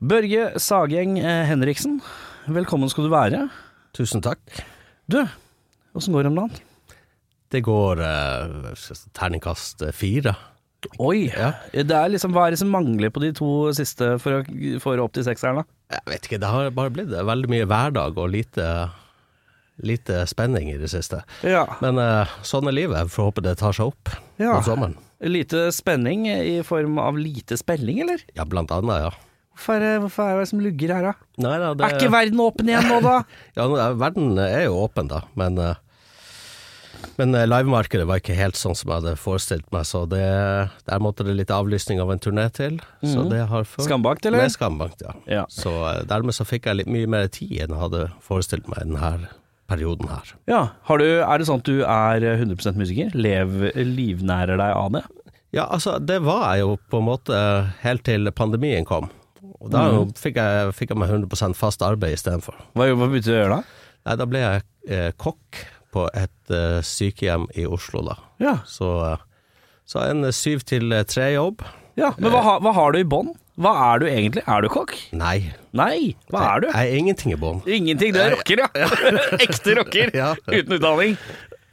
Børge Sageng eh, Henriksen, velkommen skal du være. Tusen takk. Du, åssen går det om dagen? Det går eh, terningkast fire. Oi, det er liksom, hva er det som mangler på de to siste for å få opp til sekseren, da? Jeg vet ikke, det har bare blitt veldig mye hverdag og lite, lite spenning i det siste. Ja. Men eh, sånn er livet. Får håpe det tar seg opp Ja. om sommeren. Lite spenning i form av lite spelling, eller? Ja, blant annet, ja. Hvorfor det, hvorfor er det som lugger her, da? Nei, da, det, Er ikke verden åpen igjen nå, da? ja, er- verden er jo åpen, da, men eh, men eh, livemarkedet var ikke helt sånn som jeg hadde forestilt meg, så det, der måtte det litt avlysning av en turné til. Så Mhm. det har ført Skambakt, eller? Med skambakt, ja. Ja. Så eh, dermed så fikk jeg litt mye mer tid enn jeg hadde forestilt meg denne perioden her. Ja. Har du, er det sånn at du er 100% musiker? Lev, livnærer deg av det? Ja, altså, det var jeg jo på en måte helt til pandemien kom. Og da mm. fikk, jeg, fikk jeg meg 100% fast arbeid istedenfor. Hva, hva begynte du å gjøre da? Nei, da ble jeg eh, kokk på et eh, sykehjem i Oslo, da. Ja. Så, eh, så en syv til eh, tre-jobb. ja men hva, hva har du i bånn? Hva er du egentlig? Er du kokk? Nei. Nei, hva er du? Jeg er ingenting i bånn. Ingenting, du er rocker, ja. Ekte rocker. Ja. Uten utdanning.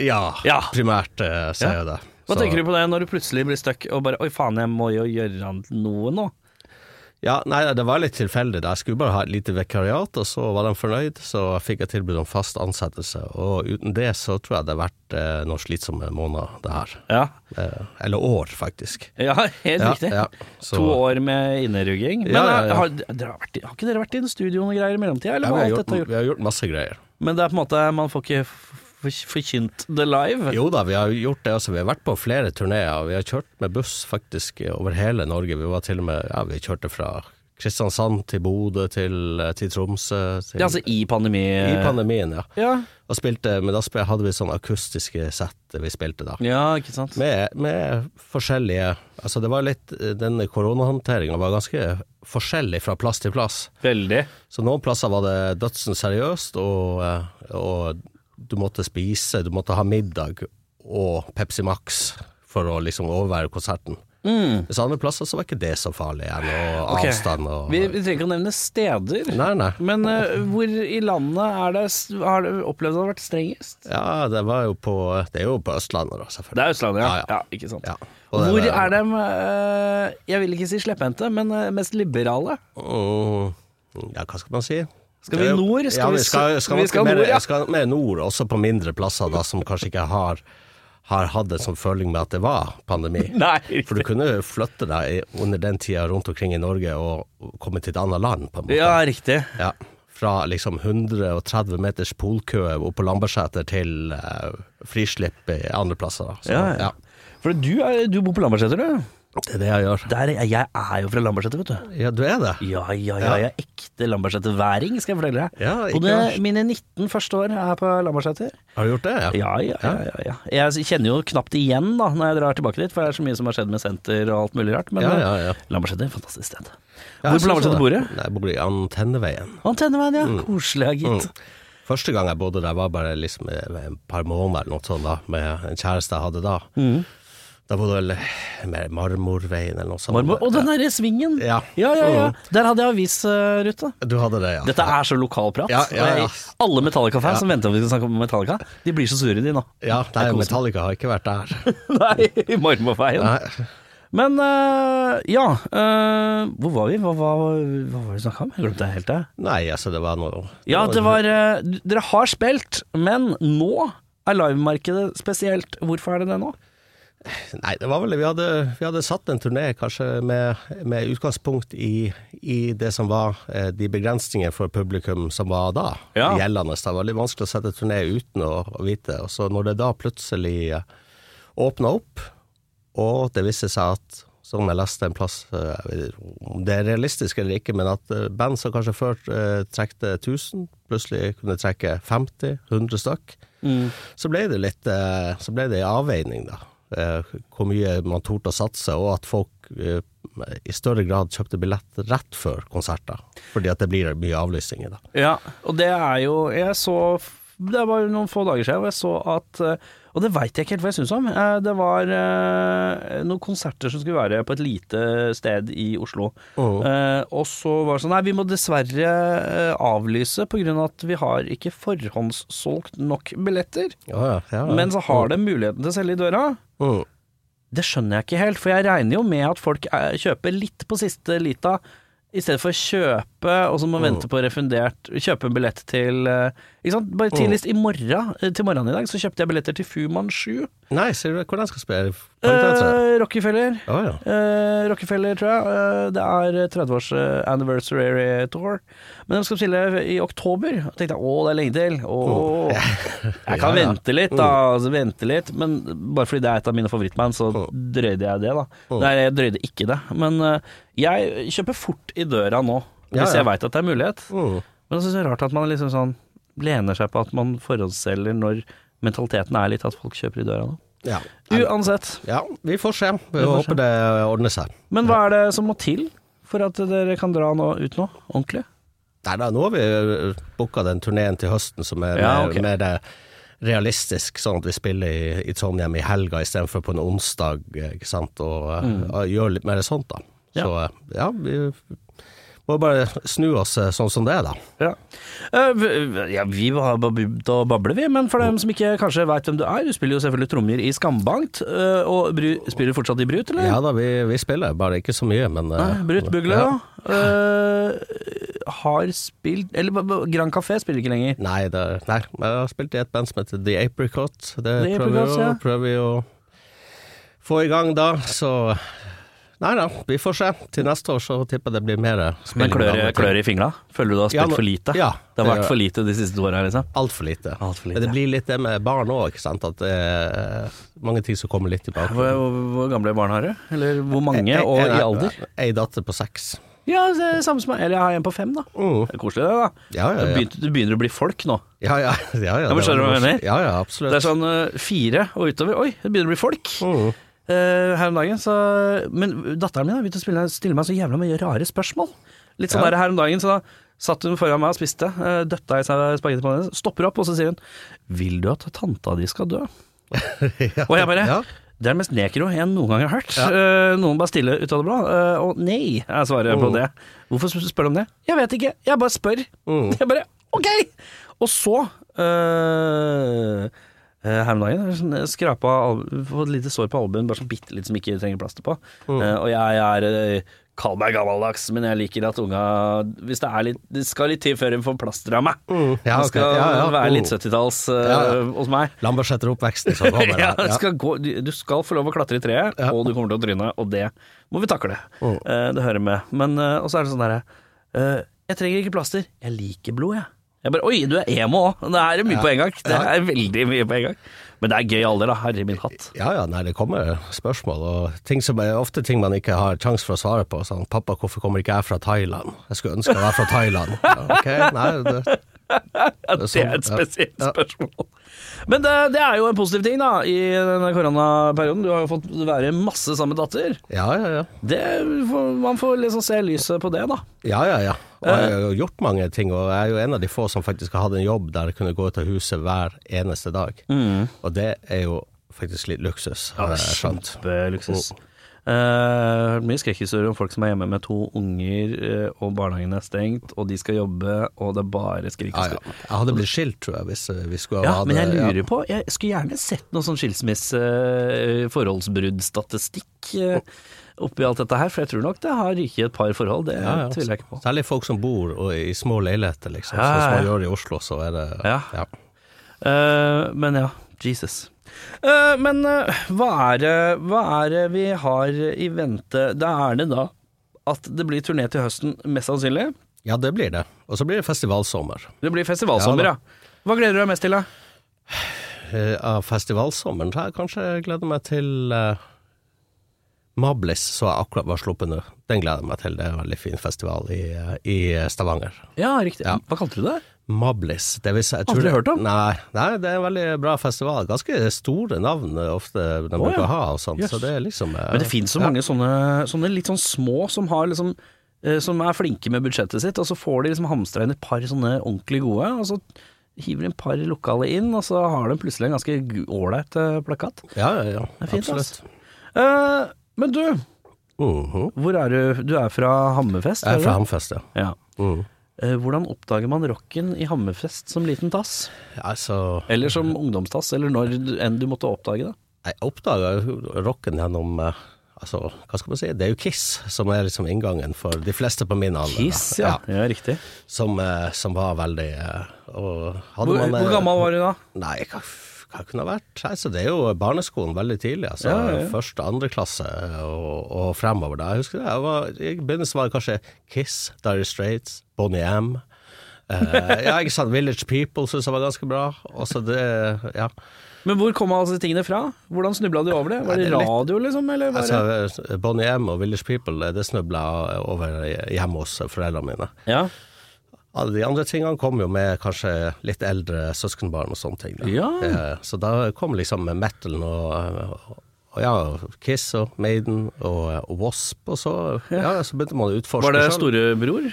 Ja, Ja. primært uh, sier jeg det. Hva Så- tenker du på det når du plutselig blir stuck og bare Oi, faen, jeg må jo gjøre noe nå. Ja, nei, det var litt tilfeldig. Jeg skulle bare ha et lite vikariat, og så var de fornøyd, så fikk jeg tilbud om fast ansettelse. Og uten det så tror jeg det har vært eh, noen slitsomme måneder, det her. Ja, Eh, eller år, faktisk. ja helt riktig. ja. Så- To år med innerugging. Men ja. Har, har, vært, har ikke dere vært i en studio og greier i mellomtida? Ja, vi, har gjort, vi har gjort masse greier. Men det er på en måte Man får ikke forkynt det live. Jo da, vi har gjort det Altså, Vi har vært på flere turneer. Vi har kjørt med buss faktisk over hele Norge. Vi var til og med Ja, vi kjørte fra Kristiansand til Bodø til, til Tromsø. Til, Ja, altså i pandemi... I pandemien, ja. Ja, Og spilte, men da hadde vi sånn akustiske sett vi spilte da. ja ikke sant. Med, med forskjellige Altså det var litt Denne koronahåndteringa var ganske forskjellig fra plass til plass. Veldig. Så noen plasser var det dødsen seriøst, og, eh, og du måtte spise, du måtte ha middag og Pepsi Max for å liksom overvære konserten. Mens andre plasser så var ikke det så farlig igjen, og okay. avstand og Vi, vi trenger ikke å nevne steder. Nei, nei. Men uh, hvor i landet er det, har du opplevd det har vært strengest? Ja, det var jo på Det er jo på Østlandet, da, Det er Østlandet, ja. Ja, ja. ja. ikke sant. Hvor var- er de, uh, jeg vil ikke si slepphendte, men uh, mest liberale? Mm, ja, hva skal man si? Skal vi nord? Skal ja, vi skal, skal, vi skal mer, nord, ja. skal mer nord, også på mindre plasser da, som kanskje ikke har, har hatt en sånn føling med at det var pandemi. Nei, For du kunne flytte deg under den tida rundt omkring i Norge og komme til et annet land, på en måte. Ja, riktig. Ja, Fra liksom 130 meters polkø opp på Lambertseter til uh, frislipp i andre plasser. Så, Ja, ja. For du, er, du bor på Lambertseter, du? Det er det jeg gjør. Der, er- jeg er jo fra Lambertseter, vet du. Ja, du er det? Ja, ja, ja, jeg er ekte Lambertseter-væring, skal jeg fortelle deg. Ja, ikke Både verst. mine 19 første år her på Lambertseter. Har du gjort det? Ja, ja, ja, ja, ja. Jeg kjenner jo knapt igjen da når jeg drar tilbake dit, for det er så mye som har skjedd med senter og alt mulig rart. Men Ja, eh, ja, ja. Lambertseter, fantastisk sted. Hvor på Lambertseter bor du? Jeg bor i Antenneveien. Antenneveien, ja. Koselig, ja, gitt. Mm. Første gang jeg bodde der var bare liksom et par måneder eller noe sånt da, med en kjæreste jeg hadde da. Mm. Da bodde vel mer Marmorveien eller noe sånt. Marmor. Og den derre svingen! Ja. ja, ja. ja. Mm. Der hadde jeg avisrute. Du hadde det, ja. Dette er så lokalprat. Ja, ja, ja. Alle Metallica-fans som venter på at vi skal snakke om Metallica, de blir så sure, de nå. Ja, nei. Metallica har ikke vært der. Nei, i Marmorveien. Nei. Men uh, ja, uh, hvor var vi? Hva, hva, hva var det vi snakka om? Jeg glemte helt. det. nei, altså, det var noe Ja, det var uh, Dere har spilt, men nå er livemarkedet spesielt. Hvorfor er det det nå? Nei, det var vel Vi hadde, vi hadde satt en turné kanskje med, med utgangspunkt i, i det som var eh, de begrensninger for publikum som var da Ja. gjeldende. Det var litt vanskelig å sette turné uten å, å vite. Og så når det da plutselig eh, åpna opp, og det viste seg at som jeg leste en plass, eh, om det er realistisk eller ikke, men at eh, band som kanskje før eh, trekte 1000, plutselig kunne trekke 50-100 stykk, så ble det litt eh, Så ble det en avveining, da. Eh, Hvor mye man torde å satse, og at folk eh, i større grad kjøpte billett rett før konserter. Fordi at det blir mye avlysninger, da. Ja, og det er jo Jeg så Det var noen få dager siden, og jeg så at eh, Og det veit jeg ikke helt hva jeg syns om. Det var noen konserter som skulle være på et lite sted i Oslo. Eh, og så var det sånn Nei, vi må dessverre avlyse på grunn av at vi har ikke forhåndssolgt nok billetter. Ja, ja, ja. Men så har de muligheten til å selge i døra. Mm. Det skjønner jeg ikke helt, for jeg regner jo med at folk er, kjøper litt på siste lita, i stedet for å kjøpe, og så må man vente på refundert Kjøpe en billett til eh, Ikke sant? Bare tidligst i morgen, eh, til morgenen i dag, så kjøpte jeg billetter til Fuman 7. Nei, ser du hvordan skal spille? Eh, Rockefeller. Oh, ja. Eh, Rockefeller, tror jeg. Eh, det er 30-års eh, anniversary tour. Men de skal spille i oktober. Og tenkte jeg å, det er lenge til. Oh. jeg kan Ja, ja. vente litt, da. Altså, vente litt. Men bare fordi det er et av mine favorittband, så drøyde jeg det, da. Nei, jeg drøyde ikke det. Men jeg kjøper fort i døra nå, hvis Ja, ja. jeg veit at det er mulighet. Mm. Men jeg syns det er rart at man liksom sånn lener seg på at man forhåndsselger når mentaliteten er litt at folk kjøper i døra nå. Ja. Uansett. ja, vi får se. Vi får håper det ordner seg. Men hva er det som må til for at dere kan dra nå ut nå, ordentlig? Nei da, nå har vi booka den turneen til høsten som er Ja, mer, mer eh, realistisk, sånn at vi spiller i, i Trondheim i helga istedenfor på en onsdag, eh, ikke sant, og mm. og gjør litt mer sånt, da. Ja. Så eh, ja, vi må bare snu oss eh, sånn som det er, da. Ja. Eh, ja, vi var bare begynt å bable, vi. Men for dem som ikke kanskje veit hvem du er, du spiller jo selvfølgelig trommer i Skambankt. eh, Og bru, spiller du fortsatt i Brut, eller? Ja da, vi, vi spiller, bare ikke så mye, men Nei, Brut Bugle, ja. da. Eh, har spilt Eller Grand Café spiller ikke lenger. Nei, det, nei, jeg har spilt i et band som heter The Apricot. Det The prøver, vi Apricots, å, ja. prøver vi å få i gang da, så Nei da, vi får se. Til neste år så tipper jeg det blir mer Men klør, klør i fingra? Føler du du har spilt Ja, nå- for lite? ja, det har vært for lite de siste to åra, liksom? Altfor lite. Alt for lite. Men det blir litt det med barn òg, ikke sant. At det er mange ting som kommer litt tilbake. Hvor, hvor, hvor gamle barn har du? Eller hvor mange, og i alder? Ei datter på seks. Ja, det er samme som meg. Eller jeg har en på fem, da. Mm. Det er koselig, det, da. Ja, ja, ja. du begynner å bli folk nå. Ja, ja. ja, ja, det skjønner du hva jeg mener? Ja, ja, absolutt. Det er sånn eh, fire og utover. Oi, det begynner å bli folk. Mm. Eh, her om dagen. Så, men datteren min har begynt å spille, stille meg så jævla mye rare spørsmål. Litt sånn Ja. der her om dagen, så da satt hun foran meg og spiste, uh, døtta i seg spagetti på henne, stopper opp, og så sier hun 'Vil du at tanta di skal dø?' ja, Og jeg bare ja. Det er det mest nekro jeg noen gang har hørt. Eh, noen bare stille ut av det blå. Uh, og nei, er svaret på Mm. det. Hvorfor spør du om det? Jeg vet ikke, jeg bare spør. Mm. Jeg bare ok! Og så eh, her om dagen sånn, skrapa fått et lite sår på albuen, bare sånn bitte litt som ikke trenger plaster på. Mm. Uh, og jeg er eh, Kall meg gammeldags, men jeg liker at unga Hvis det er litt Det skal litt til før hun får plaster av meg. Mm. Ja, det skal Ja, ja. være litt Mm. 70-talls uh, Ja, hos meg. Lambertseter-oppveksten som kommer ja, det skal gå, du, du skal få lov å klatre i treet, og du kommer til å tryne, og det må vi takle. Mm. Uh, det hører med. Men uh, og så er det sånn derre eh, Jeg trenger ikke plaster, jeg liker blod, jeg. Jeg bare Oi, du er emo òg! Det er mye Ja. på en gang. Det er veldig mye på en gang. Men det er gøy alder, da. Herre min hatt. Ja, ja, nei, det kommer spørsmål, og ting som er ofte ting man ikke har sjanse for å svare på. Sånn, 'Pappa, hvorfor kommer ikke jeg fra Thailand?' Jeg skulle ønske jeg var fra Thailand. Ja, ok, nei, det, det sånn, er et spesielt spørsmål. Men det, det er jo en positiv ting, da, i denne koronaperioden. Du har jo fått være masse sammen med datter. ja, ja, ja. Det, man får liksom se lyset på det, da. Ja, ja, ja. Og jeg har jo gjort mange ting, og jeg er jo en av de få som faktisk har hatt en jobb der jeg kunne gå ut av huset hver eneste dag. Og det er jo faktisk litt luksus, har jeg skjønt. Kjempeluksus. Eh, hørt mye skrekkhistorier om folk som er hjemme med to unger, uh, og barnehagen er stengt, og de skal jobbe, og det er bare skrik Ja, ja. Jeg hadde blitt skilt, tror jeg, hvis vi skulle Ja, ha men jeg det- lurer på Jeg skulle gjerne sett noe sånn skilsmisse, eh, forholdsbruddstatistikk Uh, oppi alt dette her, for jeg tror nok det har ryket et par forhold, det Ja, ja. tviler jeg ikke på. Særlig folk som bor i små leiligheter, liksom. Ja, Sånn som man gjør i Oslo, så er det Ja. ja. Eh, men ja, Jesus. Eh, men eh, hva, er det, hva er det vi har i vente? Da er det da at det blir turné til høsten, mest sannsynlig. Ja, det blir det. Og så blir det festivalsommer. Det blir festivalsommer, Ja ja. Hva gleder du deg mest til, da? Eh, Av festivalsommeren så jeg kanskje gleder meg til uh, Mablis, som jeg akkurat var sluppet nå. Den gleder jeg meg til. Det er en veldig fin festival i, uh, i Stavanger. Ja, riktig. Ja. Hva kalte du det? Mablis. Det vil si, jeg Aldri hørt om. Nei, nei, det er en veldig bra festival. Ganske store navn eh, ofte de oh, bruker ja. å ha og sånt. Yes. Så det er liksom eh, Men det finnes så ja. mange sånne, sånne litt sånn små som har liksom eh, Som er flinke med budsjettet sitt, og så får de liksom hamstra inn et par sånne ordentlig gode, og så hiver de et par lokale inn, og så har de plutselig en ganske ålreit plakat. Ja, ja, ja. Det er fint, absolutt. Eh, men du, Mhm. hvor er du? Du er fra Hammerfest? Jeg er fra Hammerfest, ja. Ja. Uh Eh, hvordan oppdager man rocken i Hammerfest som liten tass? Altså, Eller som ungdomstass, eller når enn du måtte oppdage det? jeg oppdaga rocken gjennom eh, Altså, hva skal man si? Det er jo Kiss som er liksom inngangen for de fleste på min alder. Kiss, ja. ja. riktig. Som, eh, som var veldig eh, og Hvor, man, eh, hvor gammel var du da? Nei, hva, kunne det vært? Altså, det er jo barneskolen veldig tidlig. Altså, Ja, ja, ja. Første, andre klasse og, og fremover. Da. Jeg husker det. Jeg var, I begynnelsen var det kanskje Kiss, Dire Straits, Bonnie M. Eh, ja, ikke sant. Village People syntes jeg var ganske bra. Også det, ja. Men hvor kom alle disse tingene fra? Hvordan snubla du over det? Var det radio, liksom? Eller var Altså, Bonnie M og Village People, det snubla over hjemme hos foreldrene mine. Ja. Alle de andre tingene kom jo med kanskje litt eldre søskenbarn og sånne ting. Da. Ja. Eh, Så da kom liksom metalen og, og ja, Kiss og Maiden og, og Wasp, og så, ja, så begynte man å utforske Var det storebror?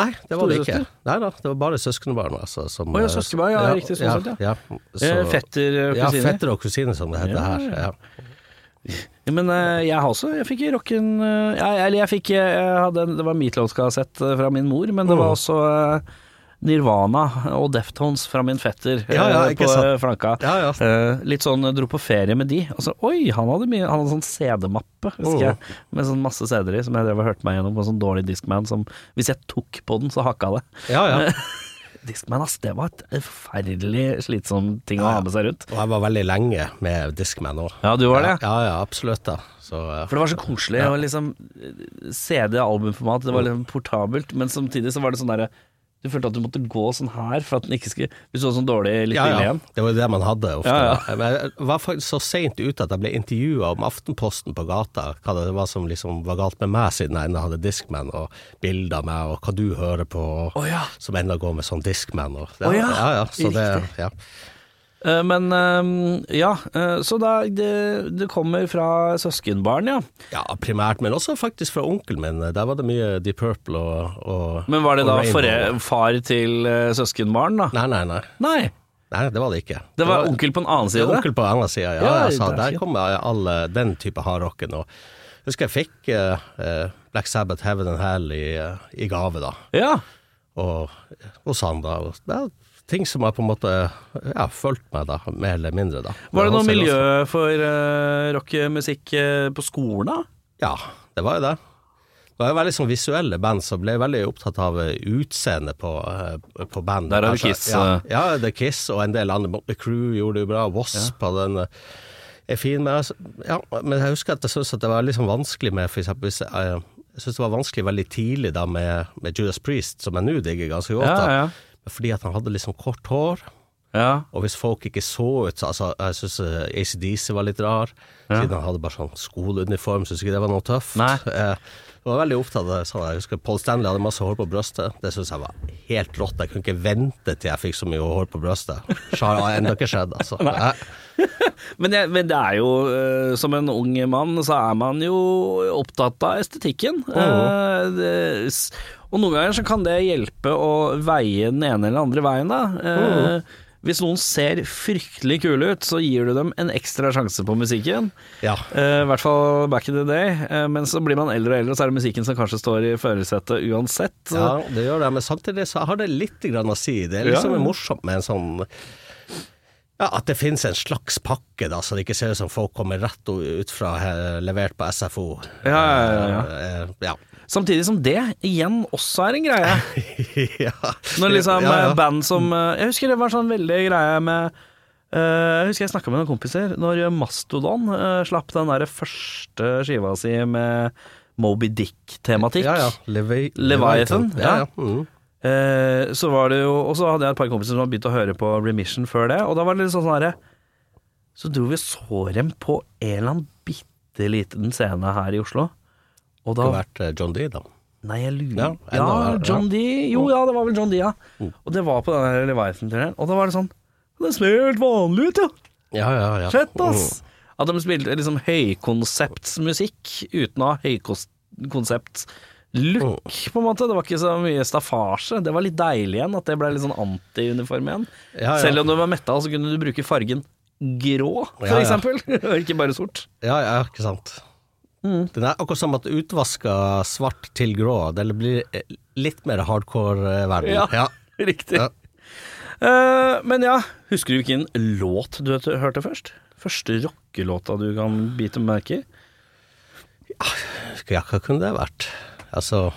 Nei, det var det ikke. Nei da, det var bare søskenbarn. Altså, som, oh, ja, søskenbarn, ja, riktig, sånn ja, sett, ja. Eh, fetter, eh, Ja, fetter og kusine, som det heter Ja, her. ja. Ja. Men eh, jeg har også Jeg fikk rocken eh, ja, Eller jeg fikk eh, jeg hadde Det var Meatloaf-kassett fra min mor, men det var også Nirvana og Deftones fra min fetter Ja, ja, på sant. flanka. Ja, litt sånn dro på ferie med de. Og så, oi, han hadde, mye, han hadde sånn CD-mappe, husker jeg. Mm. Med sånn masse CD-er i, som jeg drev og hørte meg gjennom på en sånn dårlig Discman som Hvis jeg tok på den, så hakka det. ja, ja. Discman, ass, det var et forferdelig slitsom ting å ha med seg rundt. Og jeg var veldig lenge med Discman òg. Ja, du var det? Ja, ja, absolutt. da så, eh, For det var så koselig å liksom CD-albumformat, det var liksom portabelt, men samtidig så var det sånn derre Du følte at du måtte gå sånn her for at den ikke skulle du var sånn dårlig litt ja, ja, igjen. det var jo det man hadde ofte. Ja, ja. jeg var faktisk så seint ute at jeg ble intervjua om Aftenposten på gata, hva det var som liksom var galt med meg, siden jeg ennå hadde Discman, og bilder av meg, og hva du hører på, og, oh, ja. som ennå går med sånn Discman. Og, ja, ja, ja, så det, ja. Eh, Men eh, ja, eh, så da det, det kommer fra søskenbarn, ja. ja, primært, men også faktisk fra onkelen min. Der var det mye Deep Purple og, og Men var det da Rainbow. far til eh, søskenbarn, da? Nei, nei, nei. Nei. Nei, det var det ikke. Det var onkel på en annen Det side? var onkel på en annen side, ja. Ja, er der kommer kom alle den type hardrocken. Og jeg husker jeg fikk eh, Black Sabbath Heaven and Hell i, uh, i gave, da. Ja. Og hos han, da. Og Det ting som har på en måte ja, fulgt meg, da, mer eller mindre, da. Var det noe miljø for uh, rockemusikk uh, på skolen, da? Ja, det var jo det. Det var jo veldig sånn visuelle band som ble veldig opptatt av eh, utseendet på, uh, på band. Der har du Altså, Kiss, Ja, ja, det er Kiss og en del andre. The Crew gjorde det jo bra. Wasp ja. en eh, er fin, men, altså, ja, men jeg husker at jeg syntes at det var litt sånn vanskelig med for eksempel, hvis jeg, jeg synes det var vanskelig veldig tidlig da med, med Judas Priest, som jeg nå digger ganske godt. Ja, da. Fordi at han hadde liksom kort hår. Ja. Og hvis folk ikke så ut så- altså, Jeg syns ACDC var litt rar, siden han hadde bare sånn skoleuniform. Syns ikke det var noe tøft. Nei. Eh, jeg var veldig opptatt av det. Sånn, jeg husker Paul Stanley hadde masse hår på brøstet. Det syns jeg var helt rått. Jeg kunne ikke vente til jeg fikk så mye hår på brøstet. Så har det ennå ikke skjedd, altså. Men, jeg, men det er jo, eh, som en ung mann, så er man jo opptatt av estetikken. Eh, det, og noen ganger så kan det hjelpe å veie den ene eller andre veien, da. Eh, Hvis noen ser fryktelig kule ut, så gir du dem en ekstra sjanse på musikken. Ja. Uh, I hvert fall back in the day. Uh, men så blir man eldre og eldre, og så er det musikken som kanskje står i førersetet uansett. ja, det gjør det. Men samtidig så har det litt grann å si. Det er liksom Ja, morsomt med en sånn ja, At det finnes en slags pakke, da, så det ikke ser ut som folk kommer rett ut fra eh, levert på SFO. Ja, ja, ja, ja. Samtidig som det igjen også er en greie. ja. Når liksom ja, ja. eh, band som eh, Jeg husker det var sånn veldig greie med uh, jeg husker jeg snakka med noen kompiser når Mastodon uh, slapp den der første skiva si med Moby Dick-tematikk. Ja, ja. Levi Leviathan, ja. ja. Mm. Uh, så var det jo Og så hadde jeg et par kompiser som hadde begynt å høre på Remission før det, og da var det litt sånn sånn herre Så dro vi og så dem på en eller annen bitte liten scene her i Oslo. Og Det har vært eh, John D, da. Nei, jeg lurer Ja, Ja, John D. Jo, ja, det var vel John D, ja. Mm. Og det var på den der Leviathan-turneen, og da var det sånn Det ser helt vanlig ut, ja. Ja, ja, ja. Fett, ass! At de spilte liksom høykonseptsmusikk uten å ha høykonsept look, på en måte. Det var ikke så mye staffasje. Det var litt deilig igjen, at det ble litt sånn anti-uniform igjen. Ja, ja. Selv om du var metal, så kunne du bruke fargen grå, for ja. eksempel. Og ikke bare sort. Ja, ja, ikke sant. Mm. Den er akkurat som at utvaska svart til grå, det blir eh, litt mer hardcore-verden. Ja. ja. Riktig. Ja. Uh, men ja, husker du hvilken låt du hørte- først? Første rockelåta du kan bite merke i? Ja, hva kunne det vært? Altså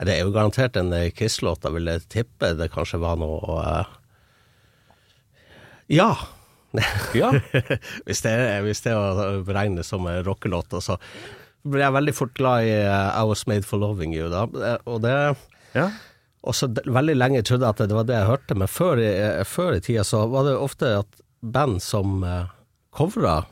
Det er jo garantert en eh, Kiss-låt, jeg vil jeg tippe det kanskje var noe uh, Ja! Ja. hvis, det hvis det er beregne som en rockelåt, så ble jeg veldig fort glad i eh, I Was Made For Loving You, da. Eh, Og det ja. Også veldig lenge trodde jeg at det var det jeg hørte, men før eh, før i tida så var det ofte at band som uh, covra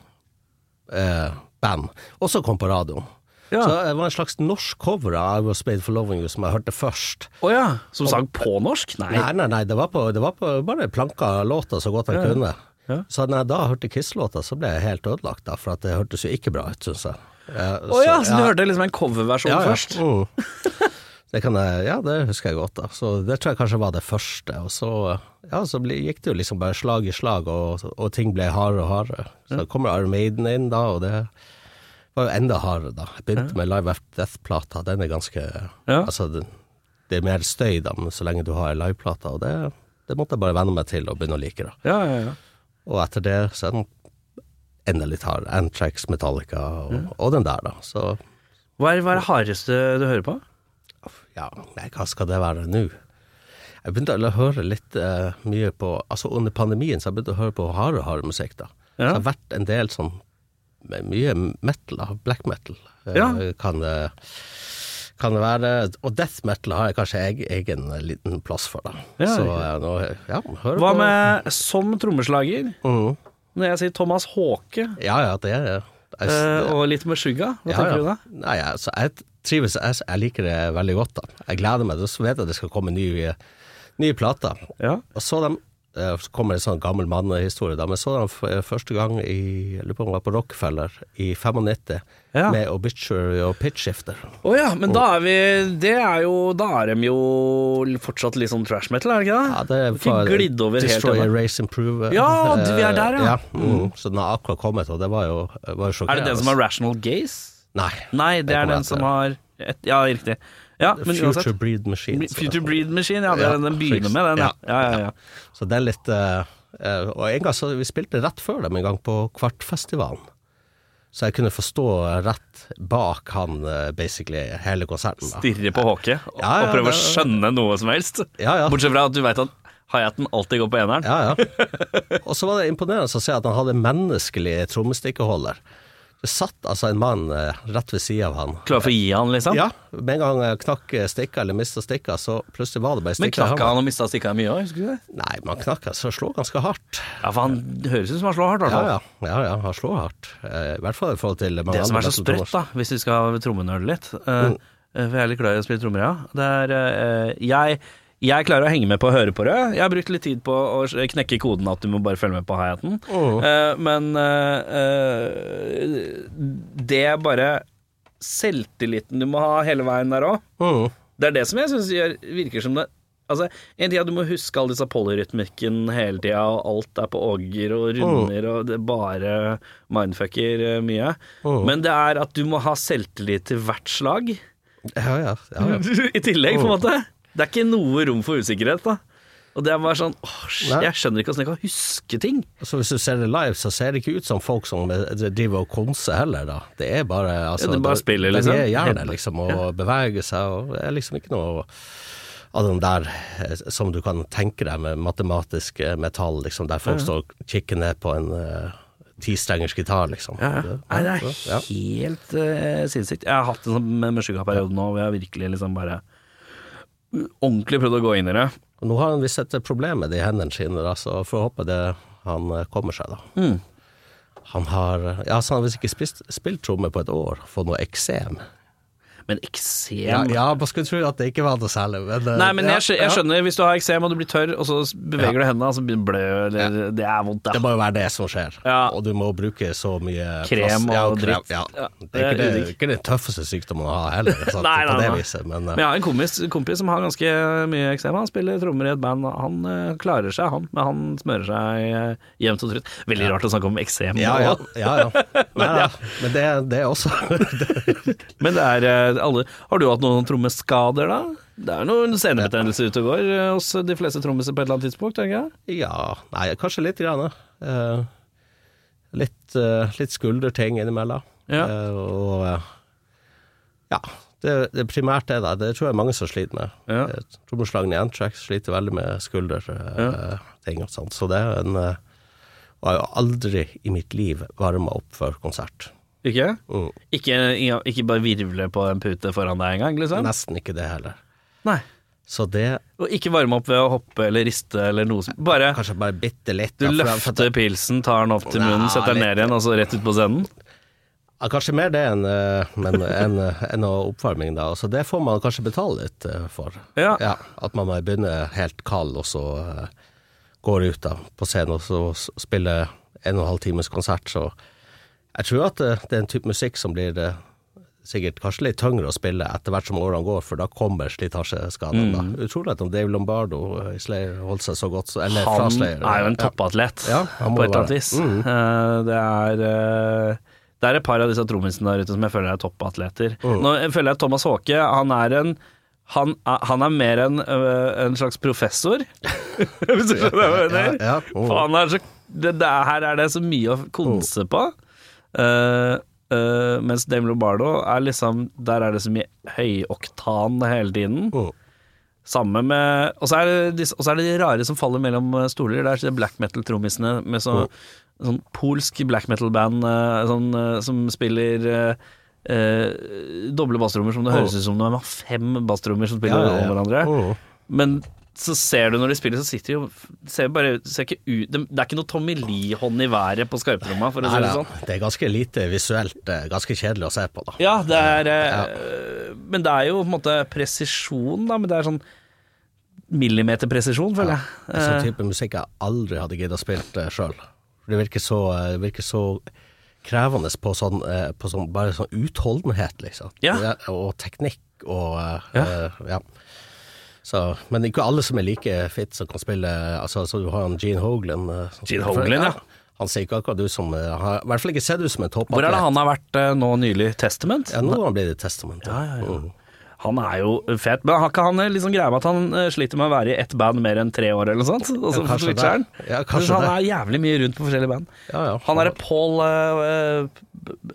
uh, band, også kom på radioen. Ja. Så det var en slags norsk cover av I Was Made For Loving You som jeg hørte først. Oh ja. Som sang på norsk? Nei. Nei, nei, nei, det var, på, det var på bare planka låta så godt jeg Ja. kunne. Ja. Så når jeg da hørte Kiss-låta, så ble jeg helt ødelagt, da, for at det hørtes jo ikke bra ut, syns jeg. Eh, oh, ja, så du hørte liksom en coverversjon ja, ja. først? Mm. Det kan jeg, ja, det husker jeg godt. da Så Det tror jeg kanskje var det første. Og så, ja, så ble, gikk det jo liksom bare slag i slag, og, og ting ble hardere og hardere. Så kommer Iron Maiden inn da, og det var jo enda hardere da. Jeg begynte med Live After Death-plata. Den er ganske Ja. Altså, det, det er mer støy da, men så lenge du har liveplata, og det, det måtte jeg bare venne meg til og begynne å like. da Ja, ja, ja. Og etter det så er den enda litt hardere. Antrax, Metallica og, og den der, da. Så Hva er, hva er det hardeste du hører på? Ja, nei, hva skal det være nå? Jeg begynte å høre litt uh, mye på Altså under pandemien så jeg begynte å høre på hardere hard musikk, da. Så det har vært en del sånn mye metal. Black metal. eh, Ja. Kan, det, kan det være. Og death metal har jeg kanskje eg, egen liten plass for, da. Ja, så nå, ja, hører Hva på med som trommeslager? Mhm. Når jeg sier Thomas Håke Ja, ja, det er jeg, eh, og litt med Suga, hva tenker du da? Nei, altså, jeg trives, jeg, jeg liker det veldig godt da. Jeg gleder meg, så vet jeg at det skal komme nye, nye plater. Ja. Og så de eh, kommer det en sånn gammel mannehistorie da, men så dem f- første gang i, jeg lurer på om han var på Rockefeller, i 95, Ja. med Obituary og Pitchshifter. Å ja, men da er vi Det er jo Da er de jo fortsatt litt sånn trash metal, er det ikke det? Ja, det er glidd over Destroy. Erase, Improve. Ja, eh, vi er der, ja. mm. Så den har akkurat kommet, og det var jo, var jo Er det den som har Rational Gaze? Nei. Nei, det er den som har et, Ja, riktig. Ja, men Future. Breed Machine. så- Future Breed Machine, ja. Det er den begynner med, den. Ja, ja, ja. ja. Så det er litt eh, Og en gang så vi spilte rett før dem en gang på Kvartfestivalen. Så jeg kunne forstå rett bak han eh, basically hele konserten. Da. Stirre på Håke og, Ja, ja, og prøve å skjønne noe som helst. Ja. Bortsett fra at du veit at hi-haten alltid går på eneren. Ja, ja. Og så var det imponerende å se at han hadde menneskelig trommestikkeholder. Det satt altså en mann eh, rett ved sida av han. Klar for å gi han, liksom? Ja, med en gang jeg knakk stikka eller mista stikka, så plutselig var det bare Men knakk han og mista stikka mye òg, husker du det? Nei, man knakk så slår ganske hardt. Ja, for han høres ut som han slår hardt, i hvert Ja, fall. ja. ja, ja han slår hardt. Eh, I hvert fall i forhold til mange Det som er så sprøtt, da, hvis vi skal trommenøle litt eh, Mm. eh, For jeg er litt glad i å spille trommer, ja. Det er eh, jeg, jeg klarer å henge med på å høre på det. Jeg har brukt litt tid på å knekke koden at du må bare følge med på hi-haten. Oh. Uh, men uh, eh, det er bare selvtilliten du må ha hele veien der òg. Oh. Det er det som jeg syns virker som det Altså, En ting er at du må huske all disse polyrytmikken hele tida, og alt er på åger og runder, og det bare mindfucker mye. Men det er at du må ha selvtillit til hvert slag, Ja, ja. ja, ja. i tillegg, på en måte. Det er ikke noe rom for usikkerhet, da. Og det er bare sånn åh. Jeg skjønner ikke åssen jeg kan huske ting. Så hvis du ser det live, så ser det ikke ut som folk som eh, driver og konser heller, da. Det er bare altså, Ja, det bare spiller, liksom. er gjerne Helt- liksom og beveger seg, og det er liksom ikke noe av den der eh, som du kan tenke deg med matematisk eh, metall, liksom, der folk står og kikker ned på en uh, tistrengers gitar, liksom. Ja, ja. Nei, det er Ja. helt uh, sinnssykt. Jeg har hatt en sånn Meshuggah-periode nå hvor jeg virkelig liksom bare ordentlig prøvd å gå inn i det. Og nå har han visst et problem med de hendene sine, så får håpe det han eh, kommer seg, da. Han har Ja, så han har visst ikke spist, spilt tromme på et år, fått noe eksem. Men eksem Ja, ja, man skulle tro at det ikke var noe særlig, men eh, Nei, men ja, jeg, skjø- jeg ja. skjønner, hvis du har eksem og du blir tørr, og så beveger Ja. du hendene, og så begynner du å blø, eller Det er vondt, Det må jo være det som skjer, Ja. og du må bruke så mye Krem plass- ja, og krem, dritt. Det er ikke, det, ikke den tøffeste sykdommen å ha heller, sant, Nei, på nei, det nei. viset, men, eh, Men jeg har en kompis, kompis som har ganske mye eksem. Han spiller trommer i et band. Han øh, klarer seg, han. Men han smører seg øh, jevnt og trutt. Veldig rart å snakke om eksem. ja, ja, ja, ja. Nei, ja. Men det, det også Men det er alle Har du hatt noen trommeskader, da? Det er noen senebetennelse ute og går eh, hos de fleste trommiser på et eller annet tidspunkt, tenker jeg. Ja, nei, kanskje litt grann. Uh, litt, uh, litt skulderting innimellom. Ja. Uh, og ja, det, det primært det, da. Det tror jeg mange som sliter med. Ja. Eh, i Antrax sliter veldig med skulderting og sånt. Så det er en Og jeg har jo aldri i mitt liv varma opp for konsert. Ikke? Mm. Ikke, ikke bare virvle på en pute foran deg engang, liksom? Nesten ikke det heller. Nei. Så det Og ikke varme opp ved å hoppe eller riste eller noe som Bare Kanskje bare bitte litt. du løfter pilsen, tar den opp til munnen, Nei, setter den ned igjen, og så rett ut på scenen? Ja, kanskje mer det enn en, en, enn, enn oppvarming, da. Så det får man kanskje betale litt eh, for. Ja. At man må begynne helt kald, og så eh, går ut da, på scenen og så spiller en og en halv times konsert. Så jeg tror at det, det er en type musikk som blir eh, sikkert kanskje litt tyngre å spille etter hvert som årene går, for da kommer slitasjeskadene. Mm. Utrolig at om Dave Lombardo eh, i Slayer holdt seg så godt, så, eller fra Han Slayer. er jo en toppatlet, Ja, ja, på et eller annet vis. Mm. Uh, Det er uh det er et par av disse trommisene der ute som jeg føler er toppatleter. Mm. Nå jeg føler jeg at Thomas Håke han er en han, han er mer en, en slags professor, hvis du skjønner hva jeg mener. Mm. For han er så, det, det, her er det så mye å konse på. Eh, mens Dame Lombardo er liksom Der er det så mye høyoktan hele tiden. Oh. Samme med Og så er, det og så er det de rare som faller mellom eh, stoler. Det er black metal-trommisene med så, sånn polsk black metal-band sånn, som spiller doble basstrommer som det høres ut som det har fem basstrommer som spiller Ja, ja, ja. om hverandre. Mm. Men så ser du når de spiller, så sitter de jo ser bare, ser ikke ut, det, er ikke noe Tommy Lee-hånd i været på skarptromma, for å si det sånn. det er ganske lite visuelt, eh, ganske kjedelig å se på, da. Ja, det er eh, Men det er jo på en måte presisjon, da. Men det er sånn millimeterpresisjon, føler jeg. En sånn Eh, type musikk jeg aldri hadde giddet å spille sjøl. Det virker så, det virker så krevende på sånn, på sånn bare sånn utholdenhet, liksom. Ja. Og teknikk og Ja. ja. Så, men ikke alle som er like fit som kan spille Altså, så du har han Gene Hoglan. eh, Gene Hoagland, Hoglan, ja. Han ser ikke akkurat ut som eh, har i hvert fall ikke sett ut som en toppatlet. Hvor er det han har vært eh, nå nylig? Testament? Ja, nå har han blitt i testament. Ja, ja, ja. Mm. Han er jo fet, men har ikke han liksom greia med at han sliter med å være i ett band mer enn tre år eller noe sånt? Og så Ja, kanskje han? Ja, kanskje han er jævlig mye rundt på forskjellige band. Ja, ja. Han derre Paul uh,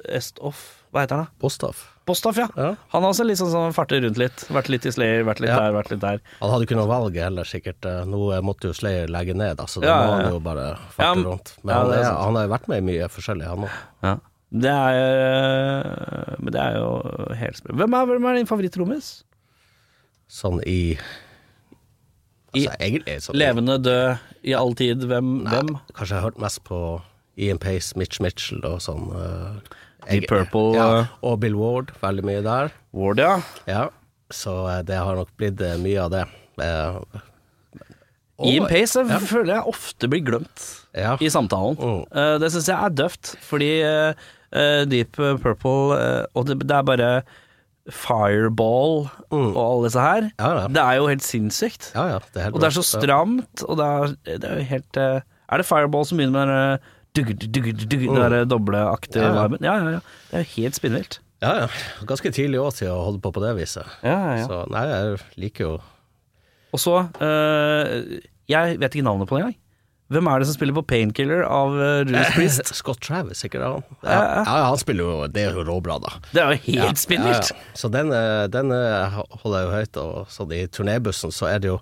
Estoff Hva heter han da? Bostaff. Bostaff, ja. Ja. Han har også litt sånn fartet farter rundt litt. Vært litt i Slayer, vært litt Ja. der, vært litt der. Han hadde ikke noe valg heller, sikkert. eh, Nå eh, måtte jo Slayer legge ned, altså. så da Ja, må han jo bare farte rundt. Men ja, han, er han har vært med i mye forskjellig, han òg. Ja. Det er eh, Men det er jo helt sprøtt. Hvem hvem er din favorittrommis? Sånn i I Altså, egentlig sånn Levende, død, i all tid. Hvem? Nei, hvem? Kanskje jeg har hørt mest på Ian Pace, Mitch Mitchell og sånn. Deep Purple, Ja, eh. og Bill Ward, veldig mye der. Ward, ja. Ja, så eh, det har nok blitt eh, mye av det. Og- Ian Pace jeg ja. føler jeg ofte blir glemt Ja. i samtalen. Mm. Det syns jeg er døvt, fordi Deep Purple Og det, er bare Fireball og alle disse her. Mm. Ja, ja. Det er jo helt sinnssykt. Ja, ja, det helt Og det er så stramt, og det er, det er jo helt Er det Fireball som begynner med den dugg, den der dobleaktige Mm. Ja, ja. Ja, ja, ja. Det er jo helt spinnvilt. Ja, ja. Ganske tidlig òg til å holde på på det viset. Ja, ja, ja. Så nei, jeg liker jo Og så eh, Jeg vet ikke navnet på det engang. Hvem er det som spiller på Painkiller av Judas Priest? Scott Travis, ikke det han? Ja, Ja, han spiller jo Det er jo råbra, da. Det er jo helt spinnvilt! Så den, eh, den eh, holder jeg jo høyt, og sånn i turnébussen så er det jo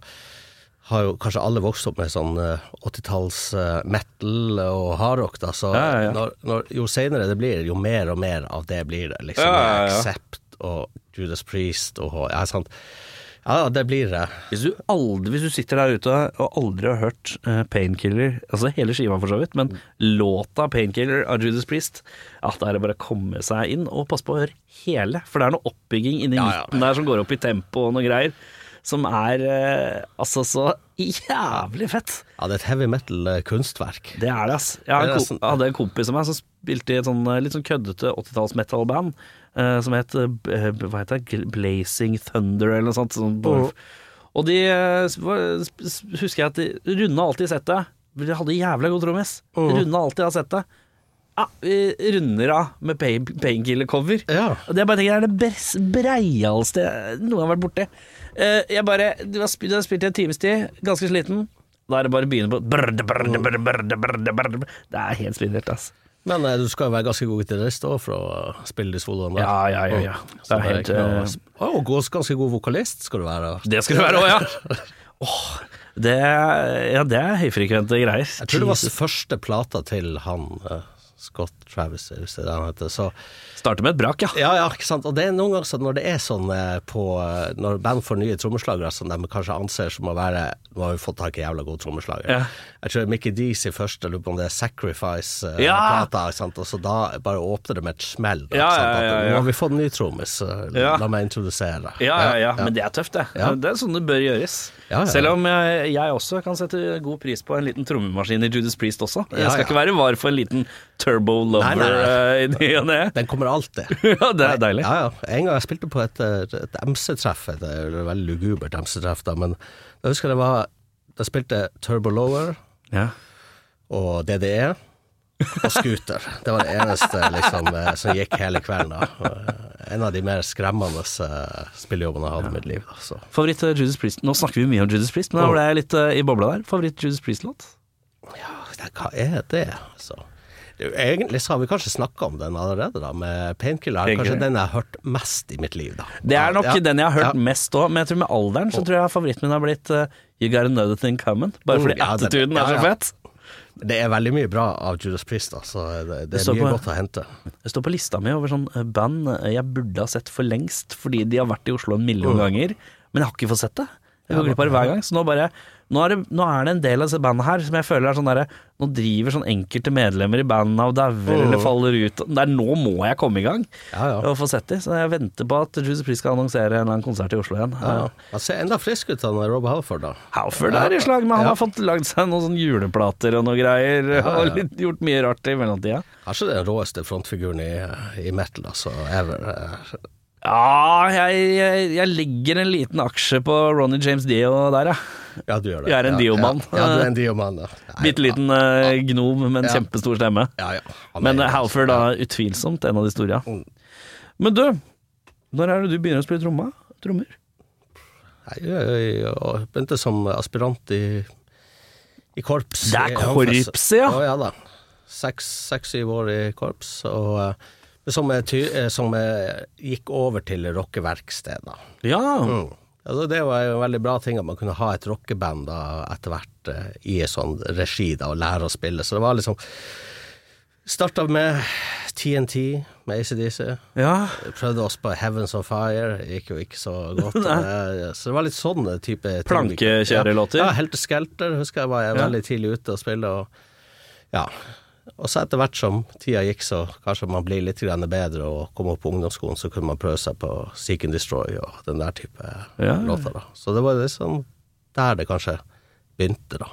har jo kanskje alle vokst opp med sånn eh, 80-talls eh, metal og hardrock, da, så Ja, ja, ja. Når, når, jo senere det blir, jo mer og mer av det blir det. Liksom Ja, ja, ja. Accept og Judas Priest og Ja, sant. Ja, det blir det. Hvis du, aldri, hvis du sitter der ute og aldri har hørt uh, Painkiller, altså hele skiva for så vidt, men låta Painkiller av Judas Priest, ja, da er det bare å komme seg inn og passe på å høre hele. For det er noe oppbygging inni Ja, ja. midten der som går opp i tempo og noe greier, som er eh, altså så jævlig fett. Ja, det er et heavy metal-kunstverk. Det er det, ass. Jeg, en Det jeg hadde en kompis av meg som spilte i et sånn eh, litt sånn køddete 80-talls metal-band eh, som het eh, eh, Hva heter det? Blazing Thunder eller noe sånt. Sånn, Mhm. Og de eh, husker jeg at de runda alltid settet. De hadde jævla god trommis. Mhm. Runda alltid av settet. Ja, vi runder av med Pain- Painkiller-cover. Ja. Det er bare tenker er det breialste jeg noen har vært borti. Eh, jeg bare Du har spilt, du har spilt i en times tid, ganske sliten. Da er det bare å begynne på brrd, brrd, brrd, brrd, brrd, brrd. Det er helt spinnert, ass. Men eh, du skal jo være ganske god gitarist òg for å spille de soloene der. Ja, ja, ja. ja. Det er helt og god- ganske god vokalist skal du være. Det skal du være òg, ja. oh, det, ja, det er høyfrekvente greier. Jeg tror det var første plata til han Scott Travis, hvis det er det han heter. Så Starter med et brak, ja. Ja, ja, ikke sant. Og det er noen ganger sånn når det er sånn eh, på eh, Når band får nye trommeslagere som de kanskje anser som å være Nå har vi fått tak i jævla god trommeslager. Ja. Jeg tror Mickey Dees i første, lurer på om det er Sacrifice-plata, Ja! ikke sant. Og så da bare åpner det med et smell. Da, Ja, ja, ja, ja. Nå har vi fått ny trommis, eh, Ja. la meg introdusere. Ja, ja, ja, men det er tøft, det. Ja. Det er sånn det bør gjøres. Ja, ja, ja. Selv om jeg, jeg også kan sette god pris på en liten trommemaskin i Judas Priest også. Jeg skal ja. ikke være var for en liten turbo lover Nei, nei, nei. eh, i ny og ne. Den kommer alltid. Ja, det er deilig. Ja, ja. En gang jeg spilte på et, et, MC-treff, et, veldig lugubert MC-treff, da, men jeg husker det var Da spilte Turbo Lover Ja. og DDE og Scooter. Det var det eneste liksom, eh, som gikk hele kvelden. da. Eh, En av de mer skremmende spillejobbene jeg hadde i mitt liv. Altså. Favoritt Judas Priest Nå snakker vi mye om Judas Priest, men da ble jeg litt i bobla der. Favoritt Judas Priest-låt? Ja, hva er det, altså? Egentlig så har vi kanskje snakka om den allerede, da, med Painkiller. er Kanskje den jeg har hørt mest i mitt liv, da. Det er nok Ja, den jeg har hørt ja. mest òg, men jeg tror med alderen så tror jeg favoritten min har blitt uh, You Got Another Thing Coming. Bare Mm, fordi ja, attituden er så fett. Det er veldig mye bra av Judas Priest, da, så det, det er mye på- godt å hente. Det står på lista mi over sånn eh, band eh, jeg burde ha sett for lengst, fordi de har vært i Oslo en million Mm. ganger, men jeg har ikke fått sett det. Jeg går glipp av det hver gang. Så nå bare nå er, det, nå er det en del av disse bandene her som jeg føler er sånn derre Nå driver sånn enkelte medlemmer i bandene og dauer eller faller ut. Det er nå må jeg komme i gang Mm. Ja, ja. og få sett de. Så jeg venter på at Juicy Priest skal annonsere en eller annen konsert i Oslo igjen. Ja, ja. Han ser enda frisk ut, han Rob Halford, da. Halford er i slag men Han har fått lagd seg noen sånne juleplater og noe greier, og litt, gjort mye rart i mellomtida. Kanskje den råeste frontfiguren i, i metal, altså, ever. Ja, jeg, jeg, jeg legger en liten aksje på Ronny James Dio der, ja. Ja, du gjør det. Jeg er en ja, Dio-mann. Ja, ja, du er en Dio-mann, ja. Bitte liten eh, gnom med en Ja. kjempestor stemme. Ja, ja. Men eh, Halford er utvilsomt en av de store. Mm. Men du, når er det du begynner å spille tromma? trommer? Jeg, begynte som aspirant i, i korps. Det er korpset, ja. Å, ja da. Seks-syv år i korps. Og eh, som, som gikk over til rockeverksted, da. Ja. Mm. Altså, det var jo en veldig bra ting at man kunne ha et rockeband etter hvert eh, i en sånn regi da, og lære å spille. Så det var liksom Starta med TNT med ACDC. ja. Prøvde oss på Heavens on Fire, gikk jo ikke så godt. Eh, så det var litt sånn type ting. Plankekjørelåter? Ja, ja Helt Skelter husker jeg var jeg Ja. veldig tidlig ute og spille. Og, ja. Og så etter hvert som tida gikk, så kanskje man blir litt bedre og kom opp på ungdomsskolen, så kunne man prøve seg på Seek and Destroy og den der type Ja. låter. da. Så det var liksom der det kanskje begynte, da.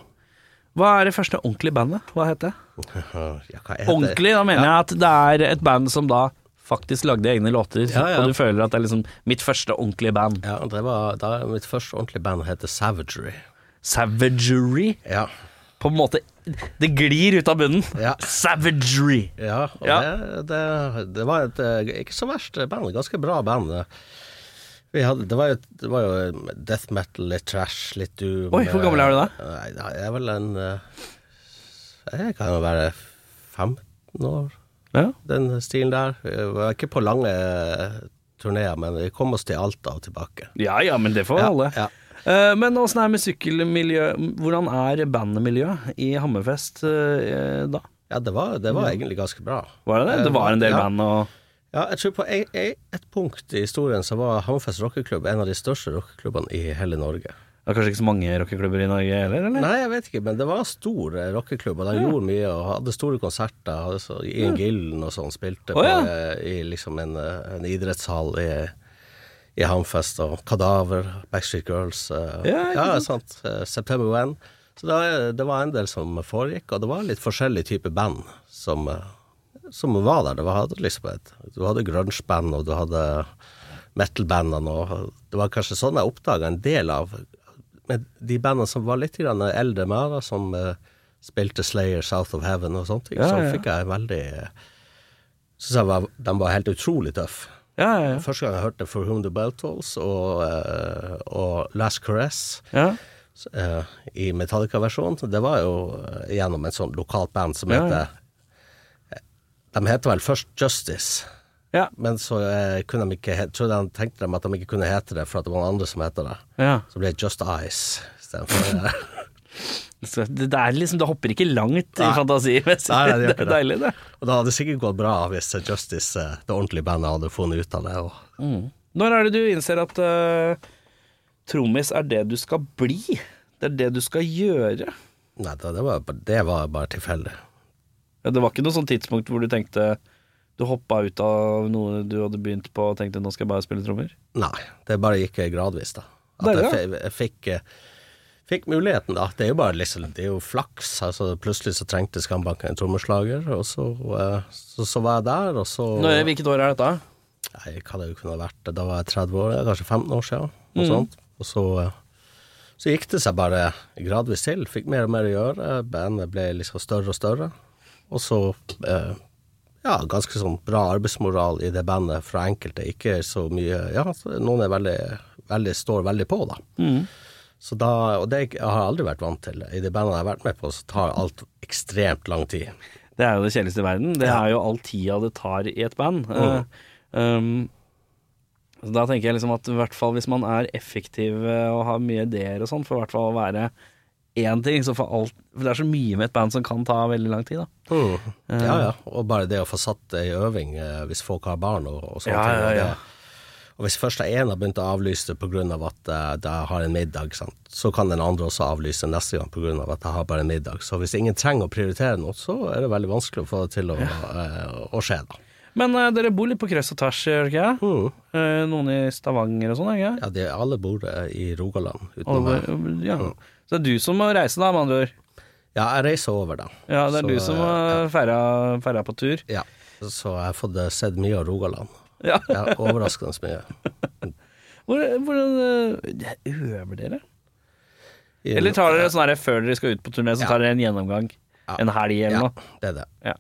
Hva er det første ordentlige bandet? Hva heter det? Ja? Ordentlig, da mener jeg at det er et band som da faktisk lagde egne låter, Ja, ja. og du føler at det er liksom mitt første ordentlige band. Ja, det var da mitt første ordentlige band heter Savagery. Savagery. Ja. På en måte Det glir ut av bunnen. Ja. Savagery. Ja, og Ja. Det, det, det var et eh, ikke så verst band, ganske bra band. Vi hadde, det, var jo, det var jo death metal, litt trash, litt doom. Oi, hvor gammel er du da? Nei, Jeg er vel en eh, Jeg kan jo være 15 år, Ja. den stilen der. Vi var ikke på lange turneer, men vi kom oss til Alta og tilbake. ja ja, men det får alle. ja. Eh, men åssen er sykkelmiljø Hvordan er bandmiljøet i Hammerfest eh, da? Ja, det var, det var egentlig ganske bra. Var det det? Det var en del Ja. band og Ja, jeg tror på et punkt i historien så var Hammerfest rockeklubb en av de største rockeklubbene i hele Norge. Det er kanskje ikke så mange rockeklubber i Norge heller, eller? Nei, jeg vet ikke, men det var stor eh, rockeklubb, og de gjorde mye og hadde store konserter. Hadde så, Ian Gillen og sånn spilte oh, ja. på, i liksom en, eh, en idrettshall i, i Hamfest og Kadaver, Backstreet Girls uh, Ja, ja, sant? eh, September When. Så da, det var en del som foregikk, og det var litt forskjellige typer band som, eh, som var der. Det var, liksom et, du hadde grunge-band, og du hadde metal-bandene, og det var kanskje sånn jeg oppdaga en del av med de bandene som var litt grann eldre enn meg, som uh, spilte Slayer, South of Heaven og sånne ting, Ja, så fikk jeg veldig Syns jeg var, de var helt utrolig tøffe. Ja, ja, ja. Første gang jeg hørte For Whom the Bell Tolls og, eh, og Last Caress ja. eh, i Metallica-versjonen, det var jo eh, gjennom et sånt lokalt band som heter De heter vel først Justice. ja. Men så kunne de ikke tror de tenkte de at de ikke kunne hete det, for at det var noen andre som heter det. ja. Så ble det Just Eyes istedenfor. Så det, er liksom Det hopper ikke langt i Nei. Nei, nei, det det er deilig, det. og det hadde sikkert gått bra hvis Justice, eh, det ordentlige bandet, hadde funnet ut av det. Og, Når er det du innser at uh, trommis er det du skal bli? Det er det du skal gjøre? nei, det, var, det var bare tilfeldig. Ja, det var ikke noe sånn tidspunkt hvor du tenkte Du hoppa ut av noe du hadde begynt på og tenkte nå skal jeg bare spille trommer? Nei, det bare gikk gradvis, da. At jeg, jeg fikk, eh, fikk muligheten, da. Det er jo bare liksom, det er jo flaks. Altså, plutselig så trengte Skambanken en trommeslager, og så, eh, så, så var jeg der, og så Nå, hvilket år er dette? Nei, hva det kunne vært? Da var jeg 30 år, kanskje 15 år siden. Noe Mm. sånt. Og så, eh, så gikk det seg bare gradvis til. Fikk mer og mer å gjøre. Bandet ble liksom større og større. Og så eh, ja, ganske sånn bra arbeidsmoral i det bandet fra enkelte. Ikke så mye Ja, noen er veldig, veldig står veldig på, da. Mm. Så da, og det jeg har jeg aldri vært vant til. I de bandene jeg har vært med på, så tar alt ekstremt lang tid. Det er jo det kjedeligste i verden. Det er jo all tida det tar i et band. Mm. Uh, um, så da tenker jeg liksom at i hvert fall hvis man er effektiv eh, og har mye ideer og sånn, for i hvert fall å være én ting, så for alt For det er så mye med et band som kan ta veldig lang tid, da. Mm. Ja, ja. Og bare det å få satt det i øving eh, hvis folk har barn og, og sånne Ja, ting. ja, ja. det- Og hvis først en har begynt å avlyse det Av at eh, jeg har en middag, sant? så kan den andre også avlyse neste gang pga. at jeg har bare en middag. Så hvis ingen trenger å prioritere noe, så er det veldig vanskelig å få det til å, ja. å skje, da. Men uh, dere bor litt på kryss og tvers, gjør dere ikke? Mm. Uh, noen i Stavanger og sånn, ikke? Ja, de, alle bor eh, i Rogaland utenom meg. ja. Så det er du som må reise, da, med andre ord? Ja, jeg reiser over, da. Ja, det er Så, du som eh, har ja. feira på tur? Ja. Så jeg har fått eh, sett mye av Rogaland. Ja. Ja, overraskende mye. Hvor, hvordan eh, øver dere? Eller tar dere sånn her før dere skal ut på turné, så tar dere en gjennomgang? Ja. En helg eller Ja, noe? det er det. Ja.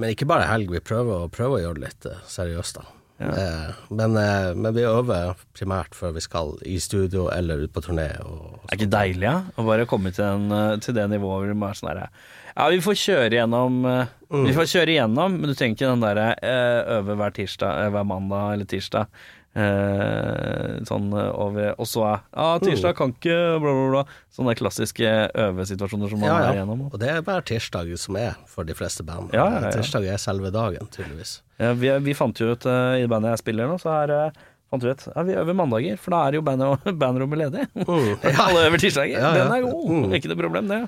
Men ikke bare helg, vi prøver, prøver å gjøre det litt eh, seriøst, da. Eh, Men, eh, men vi øver primært før vi skal i studio eller ut på turné. Og, Er ikke deilig, ja? Å bare komme til, den, eh, til det nivået hvor må være sånn herre Ja, vi får kjøre gjennom mm. Vi får kjøre gjennom, men du trenger ikke den derre øve hver tirsdag, hver mandag eller tirsdag. Eh, sånn eh, over Og så er Ja, tirsdag kan ikke bla, bla, bla. Sånne klassiske øvesituasjoner som man ja, er igjennom. Og det er bare tirsdag som er for de fleste band. Ja, ja, ja. Tirsdag er selve dagen, tydeligvis. Ja, vi, vi fant jo ut uh, i bandet jeg spiller nå, så er uh, fant ut ja, vi øver mandager, for da er jo bandet, bandrommet ledig. Alle øver tirsdager. Ja, ja. Den er god. Mm. Ikke noe problem, det.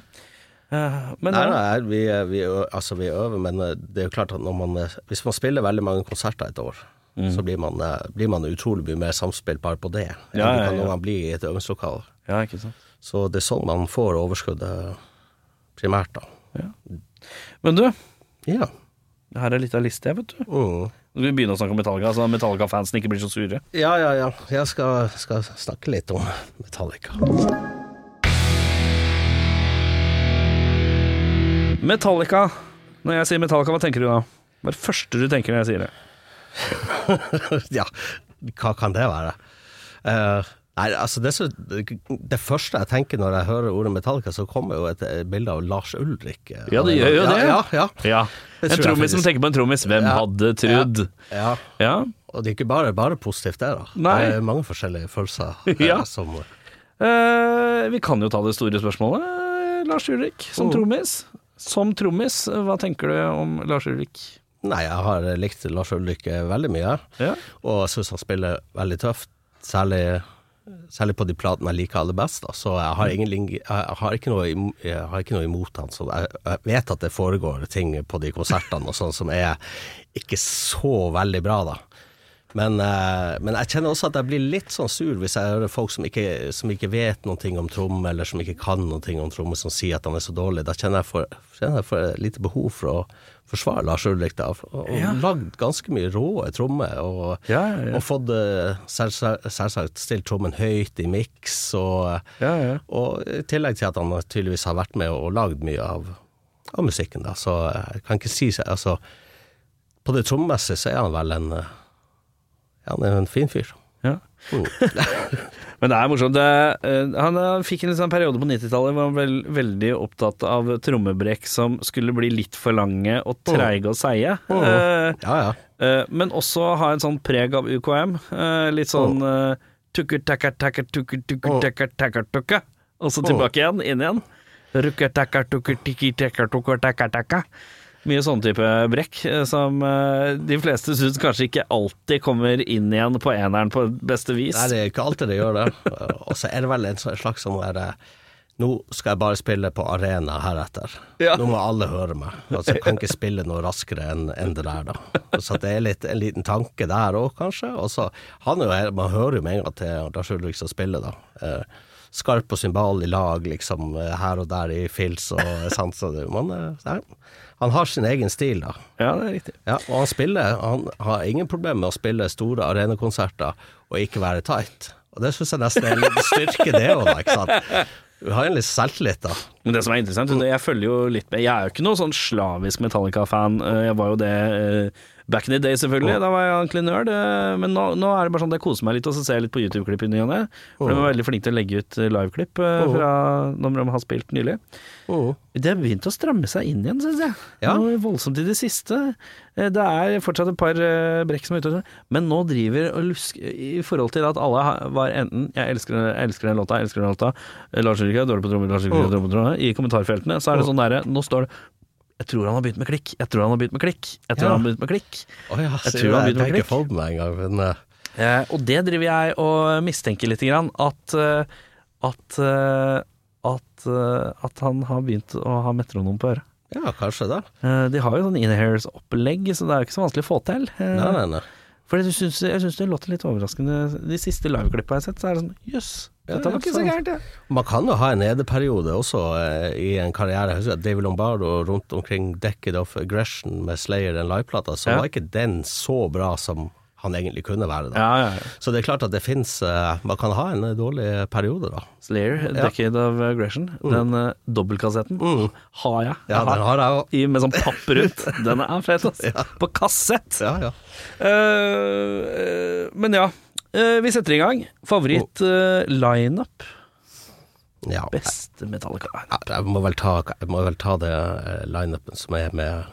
Men Nei, nei, vi, vi, altså, vi øver, men det er jo klart at man, hvis man spiller veldig mange konserter et år, Mm. så blir man, eh, blir man utrolig mye mer samspillbar på det enn Ja, ja, ja. når man blir i et øvingslokale. ja, ikke sant. Så det er sånn man får overskuddet primært, da. Men du, Ja. her er litt av liste, vet du. Mm. Nå skal vi begynne å snakke om Metallica, så Metallica-fansen ikke blir så sure. Ja, ja, ja. Jeg skal, skal snakke litt om Metallica. Metallica. Når jeg sier Metallica, hva tenker du da? Hva er det første du tenker når jeg sier det? ja, hva kan det være? Uh, Nei, altså det, så, det første jeg tenker når jeg hører ordet Metallica, så kommer jo et eh, bilde av Lars Ulrik. eh, Ja, det gjør jo det. Ja, ja, Ja. En trommis som tenker på en trommis. Hvem hadde trudd? ja. Ja. Og det er ikke bare, bare positivt, det. da Nei. Det er mange forskjellige følelser eh, Ja. som uh, vi kan jo ta det store spørsmålet. Eh, Lars Ulrik, som Oh. trommis. Som trommis, hva tenker du om Lars Ulrik? Nei, jeg har likt Lars Ulrik eh, veldig mye, Ja. og jeg syns han spiller veldig tøft. Særlig, særlig på de platene jeg liker aller best. Så jeg har, ingen, jeg har, ikke noe, jeg har ikke noe imot han. Så jeg, jeg vet at det foregår ting på de konsertene og sånn som er ikke så veldig bra, da. Men, eh, men jeg kjenner også at jeg blir litt sånn sur hvis jeg hører folk som ikke, som ikke vet noe om tromme, eller som ikke kan noe om tromme, som sier at han er så dårlig. Da kjenner jeg for, kjenner jeg for lite behov for å forsvare Lars Ulrik. Og, og Ja. lagd ganske mye råe trommer, og, Ja, ja, og fått eh, selvsagt stilt trommen høyt i miks, og, Ja, ja. og i tillegg til at han tydeligvis har vært med og lagd mye av, av musikken, da. Så jeg kan ikke si Altså, på det trommemessige så er han vel en eh, han er en fin fyr. Ja. Mm. Men det er morsomt. Eh, han eh, fikk en sånn periode på 90-tallet hvor han var veldig opptatt av trommebrekk som skulle bli litt for lange og treige og seige. Eh, Ja, ja. eh, men også ha en sånn preg av UKM. litt sånn uh, tukker, takker, takker, tukker, tukker, Mm. tukker. Og så tilbake igjen, inn igjen. Rukker, Mye sånn type brekk eh, som eh, de fleste syns kanskje ikke alltid kommer inn igjen på eneren på beste vis. Nei, det er ikke alltid det gjør det. Og så er det vel en sånn- slags sånn der eh, Nå skal jeg bare spille på arena heretter. Ja. Nå må alle høre meg. Altså, jeg kan ikke spille noe raskere enn en det der, da. Så det er litt, en liten tanke der òg, kanskje. Og så han er jo, Man hører jo med en gang til Lars Ulrik som spiller, da. Eh, skarp og symbal i lag, liksom, her og der i fils og Sånn, Så man, eh, han har sin egen stil, da. Ja, det er riktig. Ja, og han spiller Han har ingen problemer med å spille store arenakonserter og ikke være tight. Og det syns jeg nesten er en styrke, det òg. Ikke sant? Du har en litt selvtillit, da. Men det som er interessant, jeg følger jo litt med Jeg er jo ikke noe sånn slavisk Metallica-fan. Eh, Jeg var jo det eh, back in the day, selvfølgelig. Da var jeg ordentlig nerd. eh, Men nå, nå er det bare sånn at jeg koser meg litt, og så ser jeg litt på YouTube-klipp i ny og ne. For de er veldig flinke til å legge ut eh, liveklipp eh, fra når de har spilt nylig. Det har begynt å stramme seg inn igjen, syns jeg. Ja. Noe voldsomt i det siste. Det er fortsatt et par brekk som er ute, men nå driver og lusker I forhold til at alle var enten 'jeg elsker, jeg elsker den låta', 'jeg elsker den låta', Lars Ulrik er dårlig på trommer, Lars Ulrik er dårlig på trommer, i kommentarfeltene, så er det sånn derre Nå står det 'Jeg tror han har begynt med klikk', 'jeg tror han har begynt med klikk', 'jeg tror Ja. han har begynt med klikk'. Oh, ja, Jeg tror han har begynt med klikk. meg en gang, men uh... Eh, og det driver jeg og mistenker litt grann, at, eh, at, at, at han har begynt å ha metronom på øret. ja, kanskje det. Eh, De har jo sånn in-hairs-opplegg, så det er jo ikke så vanskelig å få til. Eh, Nei, nei, nei. For jeg syns, det låter litt overraskende. De siste liveklippene jeg har sett, så er det sånn jøss, Ja, dette var ikke så gærent, ja. Man kan jo ha en nederperiode også eh, i en karriere. Husker David Lombardo rundt omkring Decade of Aggression med Slayer, den liveplata, så Ja. var ikke den så bra som han egentlig kunne være. da. Ja, ja, ja. Så det er klart at det fins Man kan ha en eh, dårlig periode, da. Slayer. Decade of Aggression. Den eh, dobbeltkassetten Mm. har jeg. Ja, den har jeg òg. i, med sånn papp rundt. Den er fet, altså. På kassett. Ja, ja. Eh, eh, men ja, eh, vi setter i gang. Favoritt-lineup. ja. Beste Metallica. Ja, Jeg må vel ta, må vel ta det eh, lineupen som er med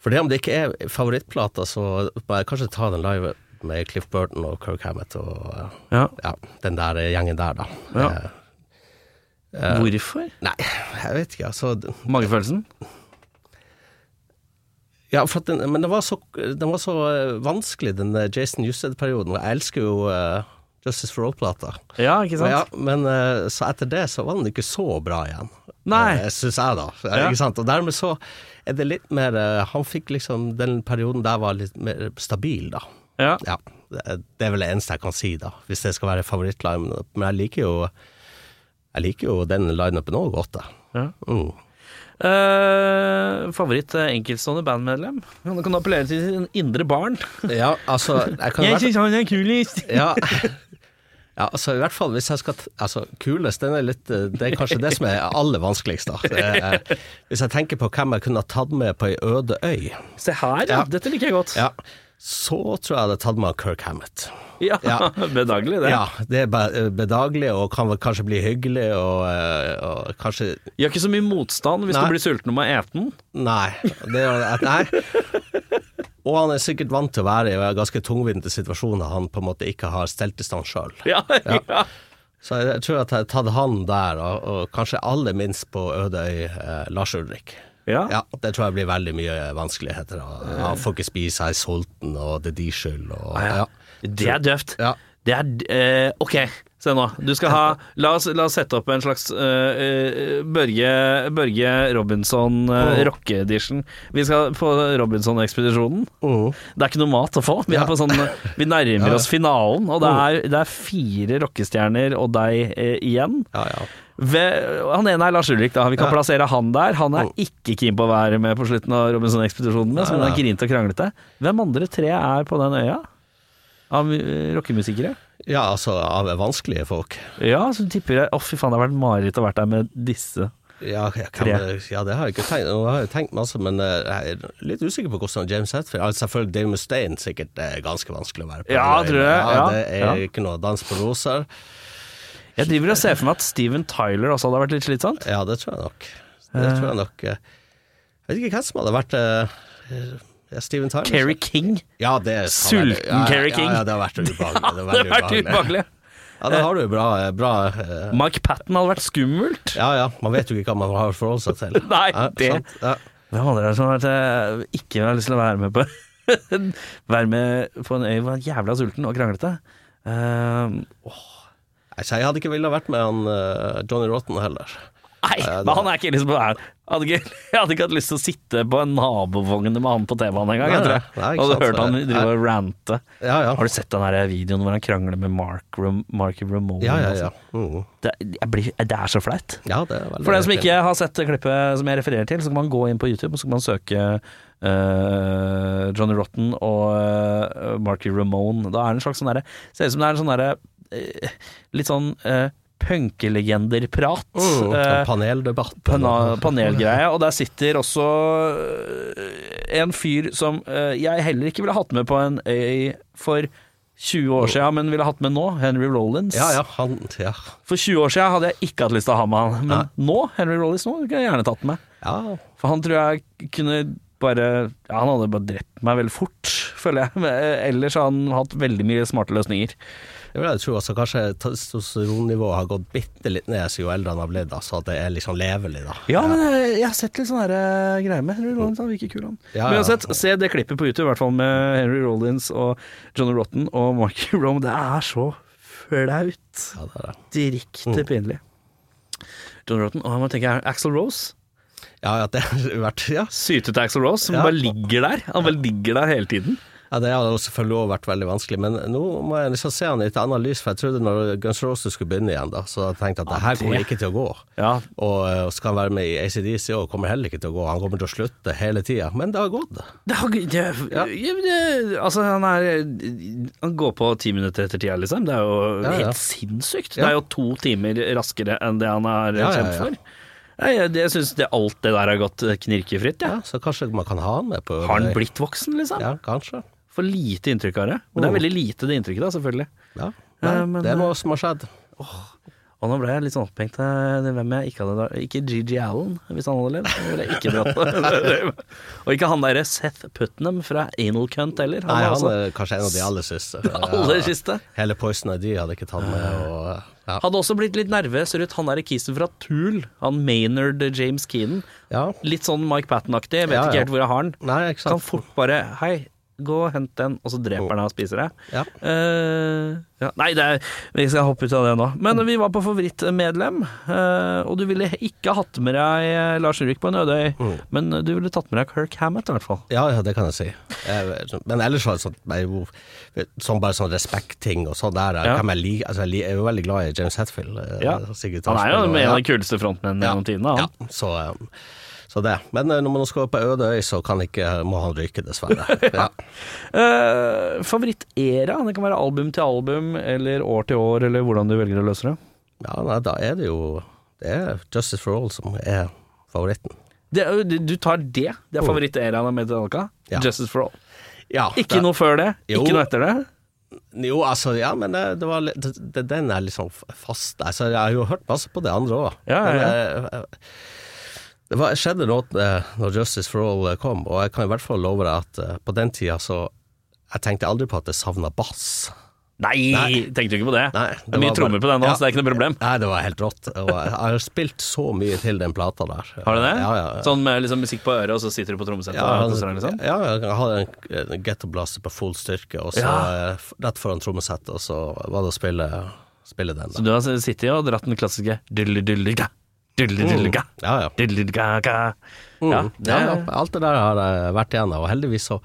For det om det ikke er favorittplater, så må jeg kanskje ta den live med Cliff Burton og Kirk Hammett og eh, Ja. ja, den der gjengen der, da. Ja. Eh, Hvorfor? Nei, jeg vet ikke. Altså, Magefølelsen? Ja, den, men den var så, den var så eh, vanskelig, den Jason Newsted-perioden. Jeg elsker jo uh, Justice for All-plata. Ja, ikke sant? Ja, men uh, så etter det så var den ikke så bra igjen. Nei. Uh, Syns jeg, da. Ja. Ikke sant? Og dermed så er det litt mer uh, Han fikk liksom Den perioden der var litt mer stabil, da. Ja. Ja. Det det er vel det eneste jeg kan si, da. Hvis det skal være favorittline. Men jeg liker jo Jeg liker jo den lineupen òg godt, da. Ja. Mm. Eh, favoritt eh, enkeltstående bandmedlem? Han kan appellere til sin indre barn. Ja, altså Jeg kan i hvert han er kulest! ja. ja, altså i hvert fall hvis jeg skal t- Altså, kulest, den er litt eh, Det er kanskje det som er aller vanskeligst, da. Det er, hvis jeg tenker på hvem jeg kunne ha tatt med på ei øde øy Se her, ja. Ja. Dette liker jeg godt. Ja, Så tror jeg jeg hadde tatt meg av Kirk Hammett. Ja, Ja. bedagelig det. Ja, det er be- bedagelig og kan kanskje bli hyggelig og, eh, og kanskje Gjør ikke så mye motstand hvis Nei. du blir sulten og må ete den. Nei. Det er, nei. Og han er sikkert vant til å være i ganske tungvinte situasjoner han på en måte ikke har stelt i stand sjøl. Ja, ja. Så jeg, jeg tror at jeg har tatt han der, og, og kanskje aller minst på Ødøy eh, Lars Ulrik. Ja. Ja, det tror jeg blir veldig mye vanskeligheter. Han får ikke spise, her er sulten, og det er de skyld. Og, Ah, ja. ja. Det er døvt. Ja. Det er eh, Ok, se nå. Du skal ha La oss, la oss sette opp en slags eh, Børge, Børge Robinson uh, Oh. rocke-edition. Vi skal på Robinson-ekspedisjonen. Oh. Det er ikke noe mat å få. Vi, er på sånn, vi nærmer oss finalen, og det er, det er fire rockestjerner og deg uh, igjen. ja, ja. Ved, han ene er Lars Ulrik, da. Vi kan Ja. plassere han der. Han er ikke keen på å være med på slutten av Robinson-ekspedisjonen, Men han er grint og kranglete. Hvem andre tre er på den øya? Av rockemusikere? Ja, altså av vanskelige folk. Ja, så tipper jeg Å, fy faen, det har vært mareritt å være der med disse. Ja, kan, ja, det har jeg ikke tenkt. Nå har jeg tenkt masse, men eh, jeg er litt usikker på hvordan James Hetfield altså, Selvfølgelig Dave Mustaine sikkert er ganske vanskelig å være på. Ja, tror jeg. Ja, det er ja. ikke noe dans på roser. Jeg driver og ser for meg at Steven Tyler også hadde vært litt slitsomt. Ja, det tror jeg nok. Det tror jeg nok. eh, Jeg vet ikke hvem som hadde vært eh, Steven Tyler. Kerry King. Ja, det Sulten ja, Kerry King. Ja, det har vært ubehagelig. Det vært ubehagelig. Ja, det har du bra, bra eh, Mike Patten hadde vært skummelt. Ja ja, man vet jo ikke hva man har å forholde seg til. Nei, Ja, det- Ja. Hvem andre er det som har vært, ikke har lyst til å være med på Være med på en øy hvor han jævla sulten og kranglete? Uh, jeg hadde ikke villet vært med han uh, Johnny Rotten heller. Nei, men han er ikke liksom Jeg hadde ikke, jeg hadde ikke hatt lyst til å sitte på en nabovogn med han på T-banen engang. Jeg tror nei, jeg nei, ikke sant, hørt han drive og rante. Ja ja. Har du sett den videoen hvor han krangler med Mark Mark Ramone? Ja ja ja. Uh -huh. Det, blir, det er så flaut. Ja, For den som ikke har sett klippet som jeg refererer til, så kan man gå inn på YouTube og så kan man søke uh, Johnny Rotten og uh, Marky Ramone. Da er det en slags sånn derre Ser ut som det er en sånn derre eh, Litt sånn uh, punkelegenderprat. mm, eh, Paneldebatt. panelgreie, og der sitter også øh, en fyr som øh, jeg heller ikke ville hatt med på en øy for 20 år siden, men ville hatt med nå, Henry Rollins. Ja ja, han ja. For 20 år siden hadde jeg ikke hatt lyst til å ha med han, men Nei. nå, Henry Rollins, nå kunne jeg gjerne tatt med. ja. For han tror jeg kunne bare ja, Han hadde bare drept meg veldig fort, føler jeg. Men ellers har han hatt veldig mye smarte løsninger. Det vil jeg tro. Altså, kanskje testosteronnivået har gått bitte litt ned siden jo eldre han har blitt, altså så at det er liksom levelig, da. Ja, men jeg, jeg har sett litt sånne her, øh, greier med Henry Rollins. Han virker kul, han. Ja, Men ja. uansett, se det klippet på YouTube, i hvert fall med Henry Rollins og Johnny Rotten og Marky Rome. Det er så flaut. Ja, det er det. Direkte Mm. pinlig. Johnny Rotten, og jeg må tenke Axel Rose. Ja, ja, det har vært Ja. Sytete Axel Rose, som Ja. bare ligger der. Han bare ligger der hele tiden. Ja, Det har selvfølgelig også vært veldig vanskelig, men nå må jeg liksom se han i et annet lys, for jeg trodde når Guns Roses skulle begynne igjen, da, så jeg tenkte at det her kommer ikke til å gå. Ja, Og uh, skal han være med i ACDC òg, kommer heller ikke til å gå. Han kommer til å slutte hele tida, men det har gått. det har, det, Ja. ja, det, Altså, han er Han går på ti minutter etter tida, liksom. Det er jo Ja, helt sinnssykt. Det er jo to timer raskere enn det han ja, kjent for. Nei, jeg, jeg syns alt det der har gått knirkefritt, jeg. Ja, så kanskje man kan ha han med på Har han blitt voksen, liksom? Ja, kanskje. Får lite inntrykk av det. Men det er veldig lite det inntrykket, da, selvfølgelig. Ja. Nei, Eh, men, det er noe som har skjedd. Og nå ble jeg litt sånn opphengt av hvem jeg ikke hadde da. Ikke Gigi Allen, hvis han hadde levd. Det ville jeg ikke dratt. Og ikke han derre Seth Putnam fra Anal Cunt heller. Han Nei, han altså er kanskje en av de aller siste. aller siste. Hele Poison ID hadde ikke tatt med, og ja. Hadde også blitt litt nervøs rundt han derre kisen fra Tool. Han Maynard James Keenan. ja. Litt sånn Mike Patten-aktig. Vet Ja, ikke helt hvor jeg har han. Nei, ikke Kan sant. fort bare Hei, gå og hent den, og så dreper han deg og spiser deg. Ja. Uh, ja. Nei, det er, vi skal hoppe ut av det nå. Men vi var på favorittmedlem, uh, og du ville ikke hatt med deg eh, Lars Ulrik på en øde øy, Mm. men du ville tatt med deg Kirk Hammett i hvert fall. Ja, ja, det kan jeg si. Jeg, men ellers var det sånn, sånn bare sånn respektting og sånn der. Ja. Jeg, like, altså, jeg er jo veldig glad i James Hetfield. Ja. Han er jo en av de kuleste frontmennene gjennom tidene. Ja, så, um, så det. Men eh, når man skal på øde øy, så kan ikke, må han ryke, dessverre. Ja. uh, Favorittera? Det kan være album til album, eller år til år, eller hvordan du velger å løse det. ja, nei, da er det jo Det er Justice for All som er favoritten. det du tar det? Det er Mm. favoritteraen av Metallica? Ja. Justice for All. Ja, Ikke det- noe før det? Jo. Ikke noe etter det? Jo, altså, ja, men det, det var det, Den er liksom fast. Altså, jeg har jo hørt masse på det andre òg. Ja, ja, Det var, skjedde noe eh, når Justice for All kom, og jeg kan i hvert fall love deg at eh, på den tida så Jeg tenkte aldri på at jeg savna bass. Nei, Nei. tenkte du ikke på det? Nei, det er mye trommer bare- på den nå, Ja. så det er ikke noe problem. Nei, det var helt rått. Jeg har spilt så mye til den plata der. Har du det? Ja, ja. ja. Sånn med liksom musikk på øret, og så sitter du på trommesettet Ja, og han- koser deg, liksom? ja, jeg hadde en, en ghetto-blaster på full styrke, og så eh, rett foran trommesettet, og så var det å spille, spille den. Så du har sittet og dratt den klassiske dulli-dulli-ga, dulli-dulli-ga, Ja, ja. Ja, Mm. det ja, ja. Alt det der har jeg vært igjennom, og heldigvis så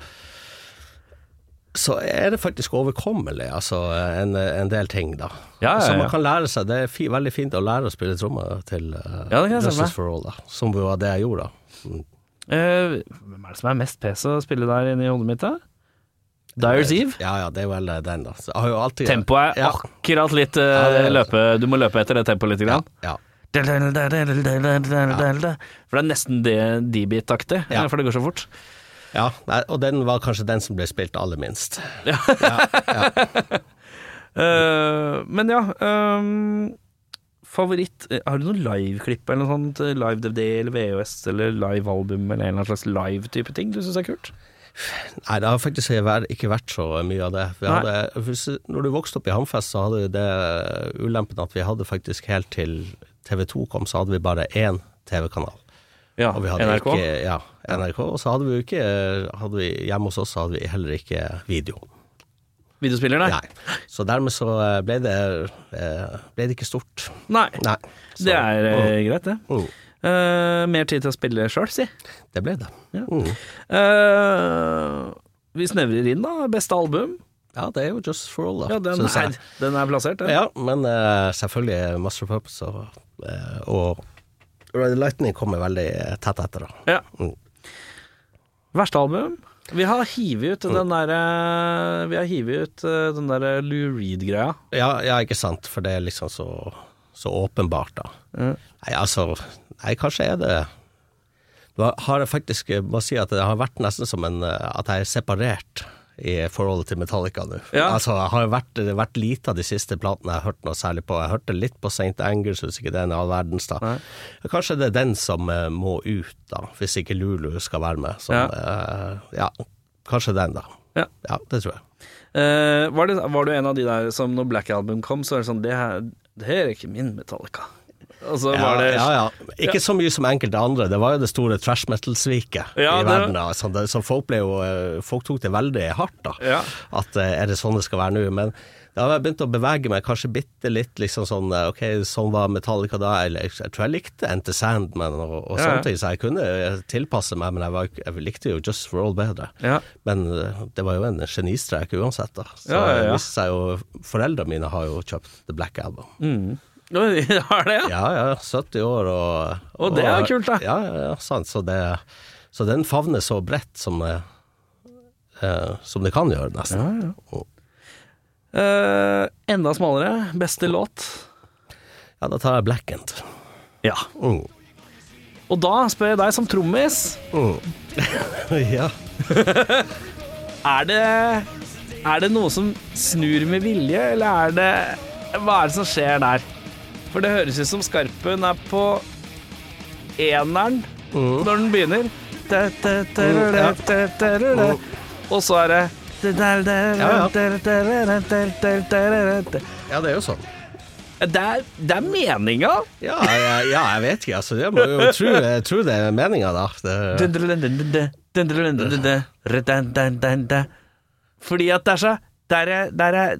så er det faktisk overkommelig, altså en, en del ting, da. Ja, ja, Så ja. man kan lære seg Det er fi, veldig fint å lære å spille trommer til uh, Ja. Justice for All, da. Som var det jeg gjorde, da. Mm. Uh, Hvem er det som er mest pes å spille der inne i hodet mitt, da? Dyers Eve? Ja, ja, det er vel den, da. Så alltid Tempoet er ja. akkurat litt uh, Ja, løpe Du må løpe etter det tempoet litt. Ja, ja. For det er nesten det D-beat-aktig, Ja. for det går så fort. ja og den var kanskje den som ble spilt aller minst. Eh, men ja um, Favoritt eh, Har du noen liveklipp eller noe sånt? eh, Live-DVD eller VHS eller live-album eller en eller annen slags live-type ting du syns er kult? Nei, det har faktisk ikke vært så mye av det. Vi hadde, når du vokste opp i Hamfest, så hadde det ulempen at vi hadde faktisk helt til TV2 kom, så hadde vi bare én TV-kanal. Ja, Og vi hadde NRK? Ikke, ja, NRK. Og så hadde vi ikke hadde vi, Hjemme hos oss hadde vi heller ikke video. Videospiller, nei? Nei. Så dermed så eh, ble det, eh, ble det ikke stort. Nei. Nei. Så, Det er eh, greit, det. mm, Uh, mer tid til å spille sjøl, si. Det ble det. Ja. Mm. Vi snevrer inn, da. Beste album. Ja, det er jo Just for All, da. Ja, den er, den er plassert, den. Ja, men uh, selvfølgelig Master Puppets og, uh, og Red Lightning kommer veldig tett etter, da. Ja. Mm. Verste album? Vi har hivet ut den der eh, Vi har hivet ut eh, den der Lou Reed-greia. Ja, ja, ikke sant, for det er liksom så, så åpenbart, da. Mm. Nei, altså Nei, kanskje er det Nå har jeg faktisk må si at det har vært nesten som en eh, At jeg er separert i forholdet til Metallica nå. Ja. Altså, jeg har vært, vært lite av de siste platene jeg har hørt noe særlig på. Jeg hørte litt på St. Angers, hvis ikke det er all verdens, da. Nei. Kanskje det er den som eh, må ut, da, hvis ikke Lulu skal være med. Så, Ja. eh, ja, kanskje den, da. Ja. Ja, det tror jeg. Eh, var, det, var du en av de der som når Black Album kom, så er det sånn Det her, det her er ikke min Metallica. Og så var det ja, ja. Ikke så mye som enkelte andre. Det var jo det store trash metal-sviket Ja, i verden. Da. Så, det, så folk jo eh, Folk tok det veldig hardt, da. Ja. At eh, er det sånn det skal være nå? Men da har jeg begynt å bevege meg kanskje bitte litt liksom sånn eh, Ok, sånn var Metallica da. Jeg, jeg, tror jeg likte Enter Sandman og, og Ja, ja. sånne ting, så jeg kunne tilpasse meg, men jeg, var, jeg likte jo Just for All bedre. Ja. Men det var jo en genistrek uansett, da. Så Ja, ja, ja. seg jo Foreldrene mine har jo kjøpt The Black Album. Mm. Oi, Har det, ja? Ja, ja, 70 år og Og det er kult, da. Ja, ja, ja sant. Så, det, så den favner så bredt som det, eh, som det kan gjøre, nesten. Eh, enda smalere. Beste låt? Ja, da tar jeg Blackend. Ja. Mm. Og da spør jeg deg som trommis. ja. Er det, er det noe som snur med vilje, eller er det Hva er det som skjer der? For det høres ut som Skarpen er på eneren når den begynner. Og så er det ja, det er jo sånn. Det er, det er meninga. Ja, jeg, ja, jeg vet ikke, altså. Jeg må jo tro, jeg tror det er meninga, da. Det, Fordi at det er så Der er, der er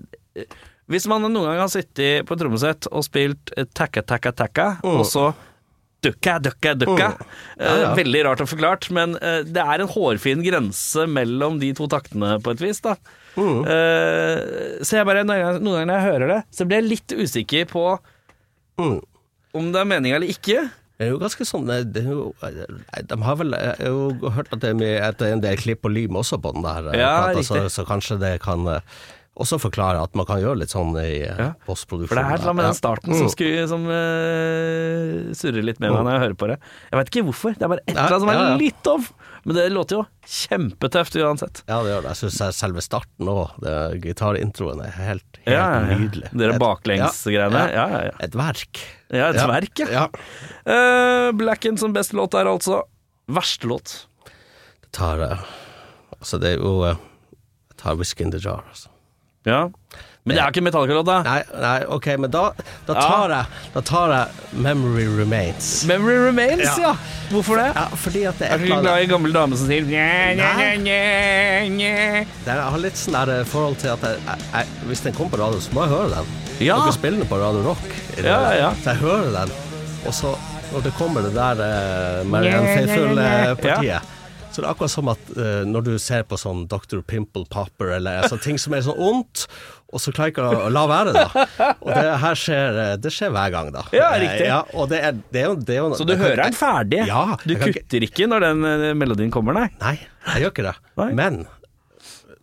Hvis man noen gang har sittet på et trommesett og spilt eh, takka, takka, takka, og så dukka, dukka, dukka Ja, ja. eh, Veldig rart og forklart, men eh, det er en hårfin grense mellom de to taktene på et vis, da. Eh, så jeg bare, noen ganger, når jeg hører det, så blir jeg litt usikker på om det er meninga eller ikke. Det er jo ganske sånn det er jo, De har vel Jeg har jo hørt at det er, mye, at det er en del klipp og lim også på den der. Ja, plata, så, så kanskje det kan eh, Og så forklare at man kan gjøre litt sånn i eh, Ja. postproduksjon. For det er annet med den starten Mm. som, skulle, som uh, surrer litt med meg når jeg hører på det. Jeg veit ikke hvorfor, det er bare et eller annet som er litt off. Men det låter jo kjempetøft uansett. Ja, det gjør det. Jeg syns selve starten òg, gitarintroen, er helt, helt Ja, nydelig. Dere baklengsgreiene. Ja, Ja, ja. Et verk. ja et verk, ja. Eh, Blacken som beste låt er altså verste låt. Det tar uh, Altså, det er jo uh, Jeg tar Whisky in the Jar, altså. Ja. Men det er ikke Metallica-låt, da. Nei, nei, ok, men da, da, tar, jeg, da tar jeg Memory Remains. Memory Remains, ja. Ja. Hvorfor det? Ja, fordi at det Er er du ikke glad i gammel dame som sier nye, nye, nye, nye. det er- Jeg har litt sånn der eh, forhold til at jeg, jeg, jeg, hvis den kommer på radio, så må jeg høre den. Ja. Dere spiller den på Radio Rock. i det- Ja, ja, ja. Så jeg hører den, og så når det kommer det der uh, Marianne. Faithfull-partiet Så det er akkurat som at uh, når du ser på sånn Dr. Pimple Popper eller altså, ting som er sånn ondt, og så klarer jeg ikke å, la være, da. Og det her skjer, eh, det skjer hver gang, da. Ja, riktig. Ja, og det er, det er jo, det er jo Så du hører den ferdig? Ja, Du jeg ikke- kutter ikke når den eh, melodien kommer, nei? Nei, jeg gjør ikke det. Nei. Men,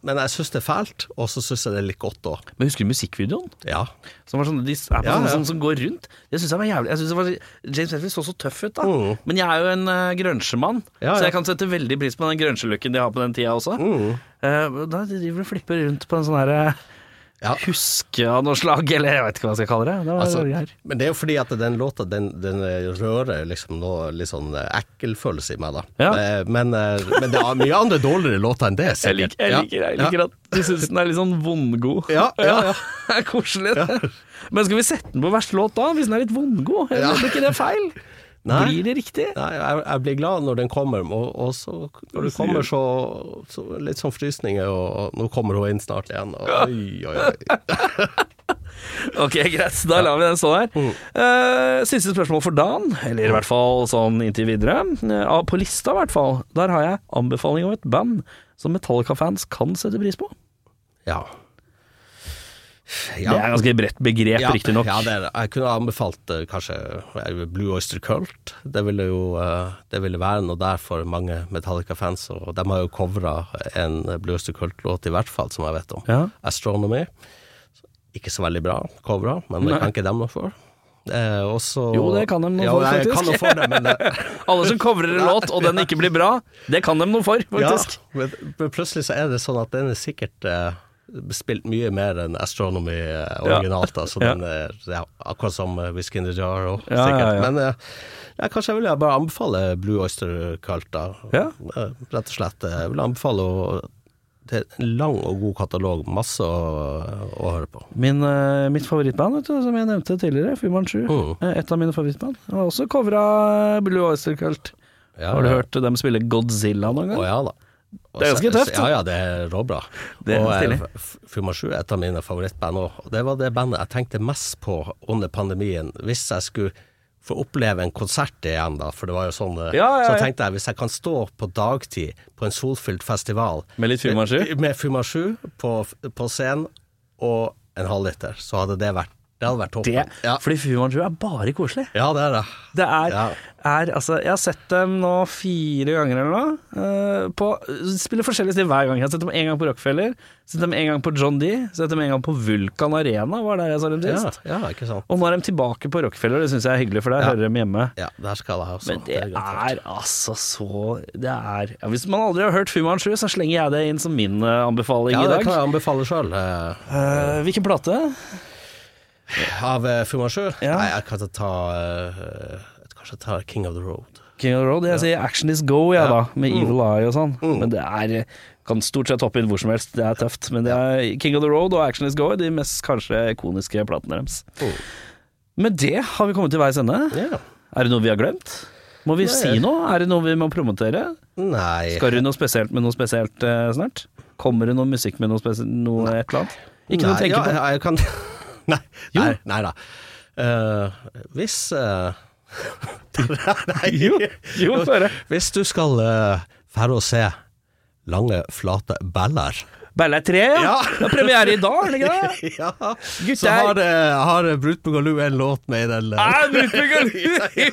men jeg syns det er fælt, og så syns jeg det er litt godt òg. Men husker du musikkvideoen? Ja. Som var sånn, de er på Ja, sånne ja. Som, som går rundt. Det synes jeg var jævlig jeg synes det var, James Hetfield så så tøff ut, da. Mm. Men jeg er jo en uh, grønsjemann, Ja, så jeg kan sette veldig pris på den grønsjelooken de har på den tida også. Mm. Uh, da driver du og flipper rundt på en sånn herre Ja. huske av noe slag, eller jeg vet ikke hva jeg skal kalle det. det var Altså, men det er jo fordi at den låta den, den rører liksom noe litt sånn eh, ekkelfølelse i meg, da. Ja. Eh, Men, eh, men det er mye andre dårligere låter enn det, jeg sikkert. liker, jeg liker, jeg liker ja. at du syns den er litt sånn vondgod. Ja, ja, ja. Det er koselig. Men skal vi sette den på verste låt da, hvis den er litt vondgod? Blir ikke det feil? Nei. Blir det riktig? Nei, jeg, jeg blir glad når den kommer, og, og så når det kommer så, så litt sånn frysninger, og, og nå kommer hun inn snart igjen. Og, oi, oi, oi. Ok, greit. Da lar vi den stå der. Mm. Eh, siste spørsmål for dagen, eller i hvert fall sånn inntil videre. Uh, på lista, i hvert fall. Der har jeg anbefaling om et band som Metallica-fans kan sette pris på. Ja. Det er ganske bredt begrep, ja, riktignok. Ja, det er. Jeg kunne anbefalt eh, kanskje eh, Blue Oyster Cult. Det ville jo eh, det ville være noe der for mange Metallica-fans, og de har jo covra en Blue Oyster Cult-låt, i hvert fall, som jeg vet om. Ja. Astronomy. Ikke så veldig bra covra, men det kan ikke dem noe for. Eh, også, Jo, det kan de noe ja, for, faktisk. Kan noe for det, men det... Alle som covrer en låt, og den ikke blir bra, det kan de noe for, faktisk. Ja, men, men plutselig så er det sånn at den er sikkert eh, spilt mye mer enn Astronomy eh, originalt. Ja. Altså, den er ja, akkurat som uh, Whisky in the Jar òg, Ja, sikkert. Men eh, ja, kanskje jeg vil bare anbefale Blue Oyster Cult, da. Ja. Eh, rett og slett. eh, Jeg vil anbefale å det er en lang og god katalog, masse å, å høre på. Min, uh, mitt favorittband, vet du, som jeg nevnte tidligere, Fuman 7. Mm. Eh, Et av mine favorittband. Jeg har også covra Blue Oyster Cult. Ja, Har du hørt dem spille Godzilla noen gang? Å ja da. Det er ganske tøft, Ja, ja, det er råbra. Det er og eh, Fuma 7 er et av mine favorittband òg. Det var det bandet jeg tenkte mest på under pandemien. Hvis jeg skulle få oppleve en konsert igjen, da, for det var jo sånn ja, Ja, ja, Så tenkte jeg hvis jeg kan stå på dagtid på en solfylt festival Med litt Fuma 7? Med Fuma 7 på, på scenen og en halvliter, så hadde det vært Det hadde vært topp. Det, Ja. Fordi Fu Manchu er bare koselig. ja, det er det. Det er, Ja. er altså Jeg har sett dem nå fire ganger eller noe. Uh, på, spiller forskjellige steder hver gang. Jeg har sett dem en gang på Rockefeller, sett dem en gang på John D, sett dem en gang på Vulkan Arena, var der jeg så dem sist. ja, ikke sant. Og nå er de tilbake på Rockefeller, det syns jeg er hyggelig, for der Ja. hører dem hjemme. Ja, der skal jeg også. Men det er garantert. er altså så Det er ja, Hvis man aldri har hørt Fu Manchu, så slenger jeg det inn som min eh, anbefaling Ja, i det kan jeg anbefale sjøl. Uh, hvilken plate? Av uh, Fuma 7? Ja. Nei, jeg kan ta uh, jeg ta King of the Road. King of the Road. Jeg sier Action Is Go, jeg, Ja. da. Med Evil Eye og sånn. Men det er Kan stort sett hoppe inn hvor som helst. Det er tøft. Men det er King of the Road og Action Is Go de mest kanskje ikoniske platene deres. Mm. Med det har vi kommet til veis ende. Yeah. Er det noe vi har glemt? Må vi Nei. si noe? Er det noe vi må promotere? Nei Skal du noe spesielt med noe spesielt uh, snart? Kommer det noe musikk med noe, noe et eller annet? Ikke noe å tenke ja, på? Jeg, jeg kan Nei, nei, nei da. Uh, hvis uh, Nei, Jo, jo. Hvis du skal uh, færre å se lange, flate baller. Bella 3, ja. Ja. Det er premiere i dag, er det ikke det? Ja, Gutter. så har, eh, har Brut Bugaloo en låt med i den. eh, Er Brutbygger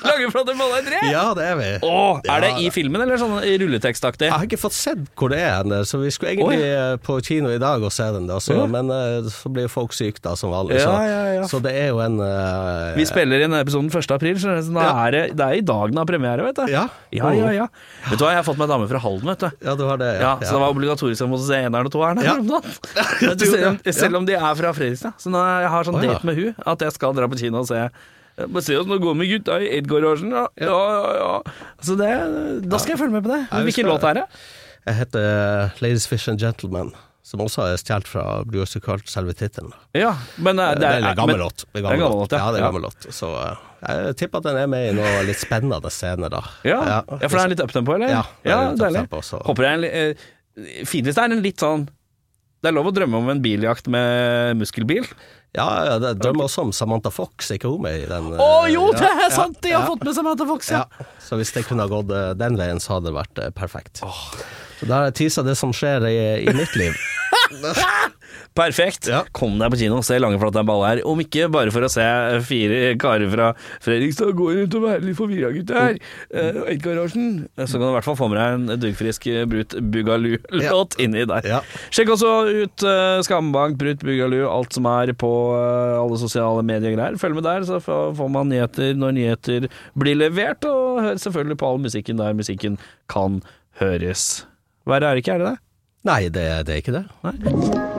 lager fra Baller 3? Ja, det er vi. Å, er det i filmen, eller sånn i rulletekstaktig? Jeg har ikke fått sett hvor det er, så vi skulle egentlig eh, på kino i dag og se den, da, så, Ja. men eh, så blir jo folk syke da, som vanlig. Ja, så, ja, ja. så det er jo en uh, Vi spiller inn episoden 1. april, så det Ja. er, det- det er i dag den har premiere, vet du. Ja. ja, ja, ja. Vet du hva, jeg har fått meg dame fra Halden, vet du. Ja, du har det, Ja, ja. Så det var obligatorisk å se eneren og toeren. Ja. her om dagen. Selv, om, selv om de er fra Fredrikstad. Så nå jeg har sånn oh, date med hun at jeg skal dra på kino og se bare se åssen det går med gutta i Edgarasjen. Ja, ja, ja, ja. Så det, da skal jeg følge med på det. Hvilken låt er det? Jeg heter eh, Ladies Fish and Gentlemen, som også er stjålet fra Blue Oyster Cult, selve tittelen. Ja, men eh, Det er en gammel låt. Det er en gammel låt, ja. ja. det er en gammel låt. Så eh, jeg tipper at den er med i noe litt spennende scener, da. Ja. ja, for det er litt uptempo, eller? Ja, det er litt deilig. Håper det er en eh, det er en litt sånn Det er lov å drømme om en biljakt med muskelbil. Ja, ja, det drømmer også om Samantha Fox, ikke hun med i den? Å eh, jo, det ja, er sant! De har ja, fått med Samantha Fox, ja. ja. Så hvis det kunne ha gått eh, den veien, så hadde det vært perfekt. perfekt. Så da har jeg tisa det som skjer i, i mitt liv. Perfekt. Ja. Kom deg på kino og se Langeflata baller. Om ikke bare for å se fire karer fra Fredrikstad gå rundt og være litt forvirra, gutter. Uh, Edgarasjen. Så kan du i hvert fall få med deg en duggfrisk eh, Brut Bugalu-låt inni der. Ja. Sjekk også ut uh, Skambank, Brut Bugalu, alt som er på uh, alle sosiale medier-greier. Følg med der, så får man nyheter når nyheter blir levert. Og hør selvfølgelig på all musikken der musikken kan høres. Verre er det ikke, er det det? Nei, det, det er ikke det.